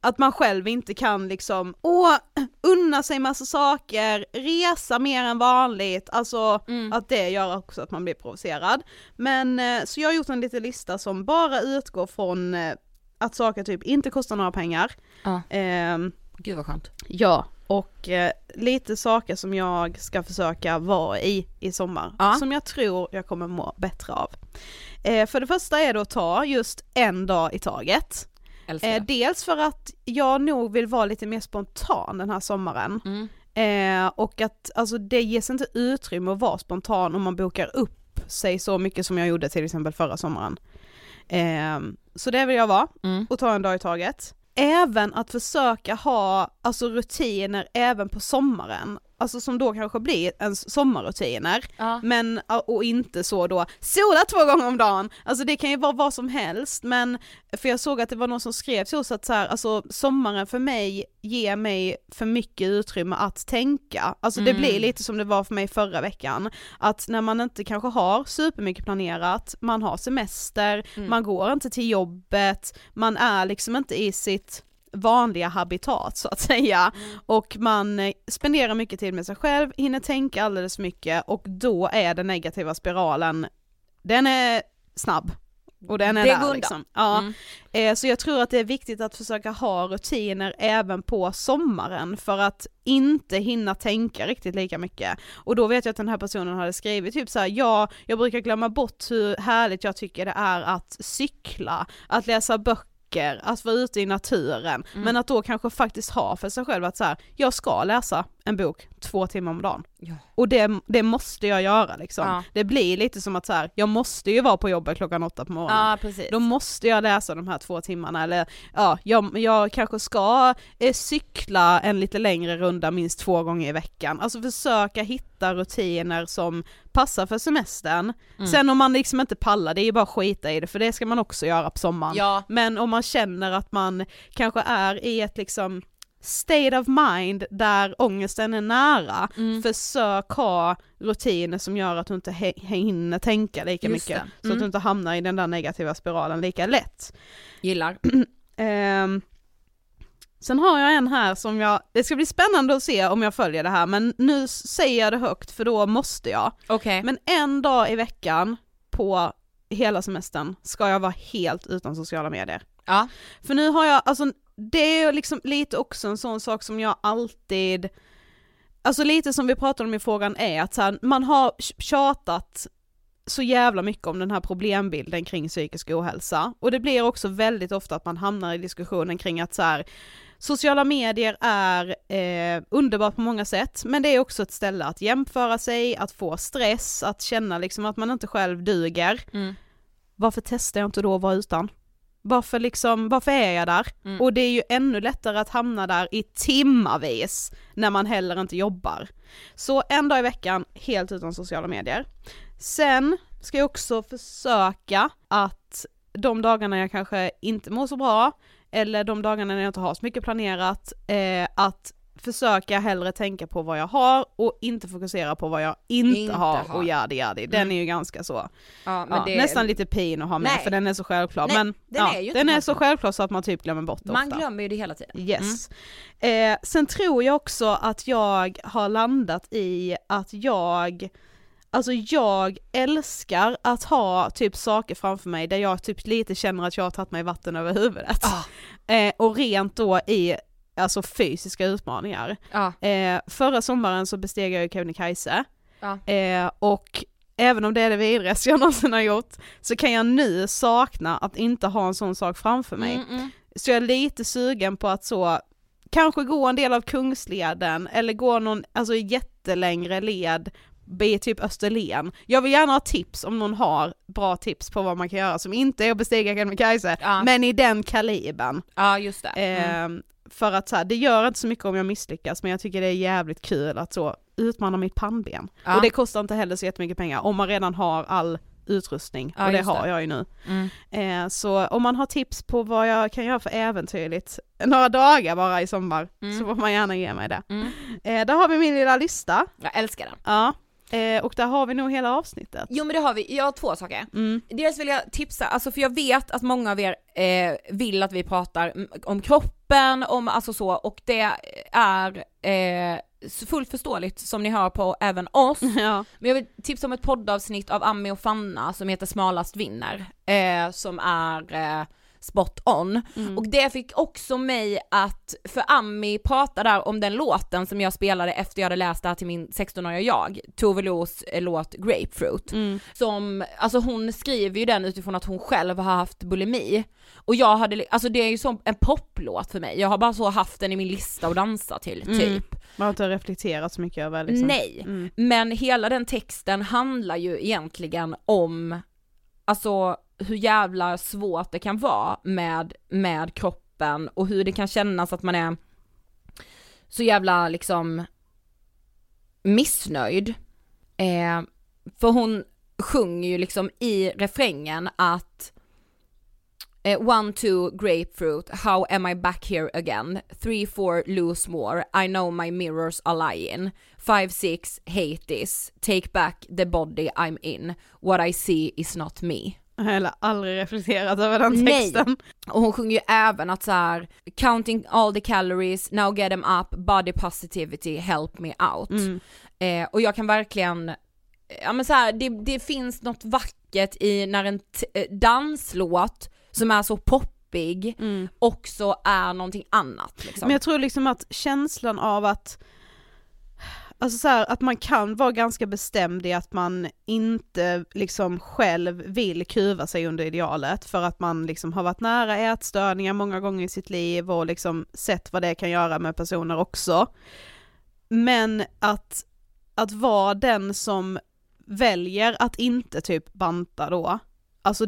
att man själv inte kan liksom, åh, unna sig massa saker, resa mer än vanligt, alltså Mm. att det gör också att man blir provocerad. Men eh, så jag har gjort en liten lista som bara utgår från eh, att saker typ inte kostar några pengar. Ja. Ehm, Gud vad skönt. Ja, och eh, lite saker som jag ska försöka vara i i sommar, Ja. som jag tror jag kommer må bättre av. Eh, för det första är det att ta just en dag i taget. Älskar Eh, dels för att jag nog vill vara lite mer spontan den här sommaren. Mm. Eh, och att alltså, det ges inte utrymme att vara spontan om man bokar upp sig så mycket som jag gjorde till exempel förra sommaren. Eh, så det vill jag vara Mm. och ta en dag i taget. Även att försöka ha alltså rutiner även på sommaren, alltså som då kanske blir ens sommarrutiner, Ja. men och inte så då sola två gånger om dagen, alltså det kan ju vara vad som helst men för jag såg att det var någon som skrev till oss att så här, alltså sommaren för mig ger mig för mycket utrymme att tänka, alltså det Mm. blir lite som det var för mig förra veckan, att när man inte kanske har supermycket planerat, man har semester, Mm. man går inte till jobbet, man är liksom inte i sitt vanliga habitat så att säga och man eh, spenderar mycket tid med sig själv, hinner tänka alldeles för mycket och då är den negativa spiralen, den är snabb. Och den är Det där liksom. Ja. Mm. Eh, Så jag tror att det är viktigt att försöka ha rutiner även på sommaren för att inte hinna tänka riktigt lika mycket. Och då vet jag att den här personen hade skrivit typ så här: ja, jag brukar glömma bort hur härligt jag tycker det är att cykla, att läsa böcker saker, att vara ute i naturen, Mm. men att då kanske faktiskt ha för sig själv att så här, jag ska läsa en bok två timmar om dagen. Ja. Och det, det måste jag göra liksom. Ja. Det blir lite som att så här, jag måste ju vara på jobbet klockan åtta på morgonen. Ja precis. Då måste jag läsa de här två timmarna eller ja, jag, jag kanske ska eh, cykla en lite längre runda minst två gånger i veckan. Alltså försöka hitta rutiner som passar för semestern. Mm. Sen om man liksom inte pallar, det är ju bara att skita i det för det ska man också göra på sommaren. Ja, Men om man känner att man kanske är i ett liksom state of mind där ångesten är nära, Mm. försök ha rutiner som gör att du inte hinner tänka lika Just mycket. det. Så att Mm. du inte hamnar i den där negativa spiralen lika lätt. gillar. Ehm, sen har jag en här som jag, det ska bli spännande att se om jag följer det här men nu säger jag det högt för då måste jag. Okej. Men en dag i veckan på hela semestern ska jag vara helt utan sociala medier. Ja. För nu har jag, alltså det är liksom lite också en sån sak som jag alltid, alltså lite som vi pratade om i frågan är att så här, man har tjatat så jävla mycket om den här problembilden kring psykisk ohälsa och det blir också väldigt ofta att man hamnar i diskussionen kring att så här, sociala medier är eh, underbart på många sätt men det är också ett ställe att jämföra sig, att få stress, att känna liksom att man inte själv duger. Mm. Varför testar jag inte då att vara utan? Varför liksom, varför är jag där? Mm. Och det är ju ännu lättare att hamna där i timmavis när man heller inte jobbar. Så en dag i veckan helt utan sociala medier. Sen ska jag också försöka att de dagarna jag kanske inte mår så bra, eller de dagarna när jag inte har så mycket planerat, eh, att försöka hellre tänka på vad jag har och inte fokusera på vad jag inte, Inte har, har. och yadi yadi. Den Mm. är ju ganska så, Ja, ja, det, nästan lite pin att ha med Nej. för den är så självklar. Nej, men den ja, är den är så självklar så att man typ glömmer bort det Man ofta. glömmer ju det hela tiden. Yes. Eh, sen tror jag också att jag har landat i att jag, alltså jag älskar att ha typ saker framför mig där jag typ lite känner att jag har tagit mig vatten över huvudet. Ah. Eh, och rent då i alltså fysiska utmaningar. Ja. Eh, förra sommaren så besteg jag ju Kebnekaise Ja. eh, och även om det är det vidrigaste jag någonsin har gjort så kan jag nu sakna att inte ha en sån sak framför mig. Mm, mm. Så jag är lite sugen på att så, kanske gå en del av Kungsleden eller gå någon alltså jättelängre led i typ Österlen. Jag vill gärna ha tips om någon har bra tips på vad man kan göra som inte är att bestiga Kebnekaise, Ja. men i den kalibern. ja, just det. Mm. Eh, för att så här, det gör inte så mycket om jag misslyckas men jag tycker det är jävligt kul att så utmana mitt pannben. Ja. Och det kostar inte heller så jättemycket pengar om man redan har all utrustning Ja, och det har det. jag ju nu. Mm. Eh, så om man har tips på vad jag kan göra för äventyrligt några dagar bara i sommar Mm. så får man gärna ge mig det. Mm. Eh, där har vi min lilla lista. Jag älskar den. Ja. Eh, och där har vi nog hela avsnittet. Jo men det har vi, jag har två saker. Mm. Dels vill jag tipsa, alltså för jag vet att många av er eh, vill att vi pratar om kroppen, om alltså så, och det är eh, fullt förståeligt som ni hör på även oss. Ja. Men jag vill tipsa om ett poddavsnitt av Ami och Fanna som heter Smalast vinner, eh, som är eh, spot on. Mm. Och det fick också mig att, för Ami pratade där om den låten som jag spelade efter jag hade läst det här till min 16-åriga jag, Tove Los eh, låt Grapefruit. Mm. Som, alltså hon skriver ju den utifrån att hon själv har haft bulimi. Och jag hade, alltså det är ju som en poplåt för mig, jag har bara så haft den i min lista att dansa till, Mm. typ. Man har inte reflekterat så mycket över liksom. Nej, Mm. men hela den texten handlar ju egentligen om, alltså hur jävla svårt det kan vara med, med kroppen och hur det kan kännas att man är så jävla liksom missnöjd. Eh, för hon sjunger ju liksom i refrängen att eh, One, two, grapefruit, how am I back here again? Three, four, lose more, I know my mirrors are lying. Five, six, hate this, take back the body I'm in. What I see is not me. Heller aldrig reflekterat över den Nej. texten. Och hon sjunger ju även att så här, counting all the calories, now get them up, body positivity, help me out. Mm. Eh, och jag kan verkligen, ja men så här, det, det finns något vackert i när en eh, danslåt som är så poppig Mm. också är någonting annat liksom. Men jag tror liksom att känslan av att alltså så här, att man kan vara ganska bestämd i att man inte liksom själv vill kuva sig under idealet för att man liksom har varit nära ätstörningar många gånger i sitt liv och liksom sett vad det kan göra med personer också. Men att, att vara den som väljer att inte typ banta då, alltså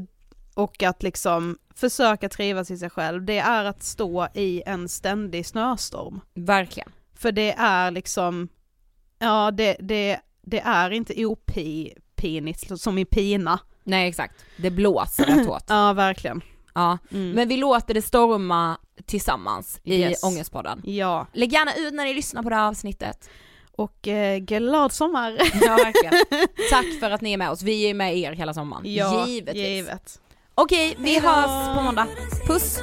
och att liksom försöka trivas i sig själv, det är att stå i en ständig snöstorm. Verkligen. För det är liksom, ja det, det, det är inte opinigt som i pina. Nej exakt, det blåser rätt hårt. Ja verkligen. Ja, Mm. men vi låter det storma tillsammans i Yes. Ångestpodden. Ja, Lägg gärna ut när ni lyssnar på det här avsnittet. och eh, glad sommar! Ja verkligen. Tack för att ni är med oss, vi är med er hela sommaren. Ja, Givetvis. givet. Okej, vi hörs på måndag. Puss!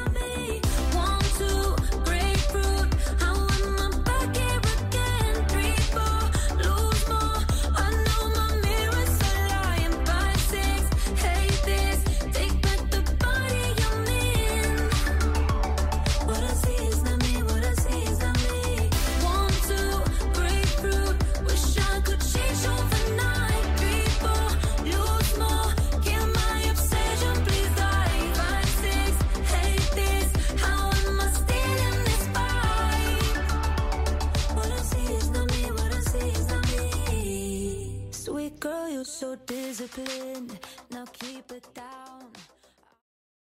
Girl, you're so disciplined. Now keep it down.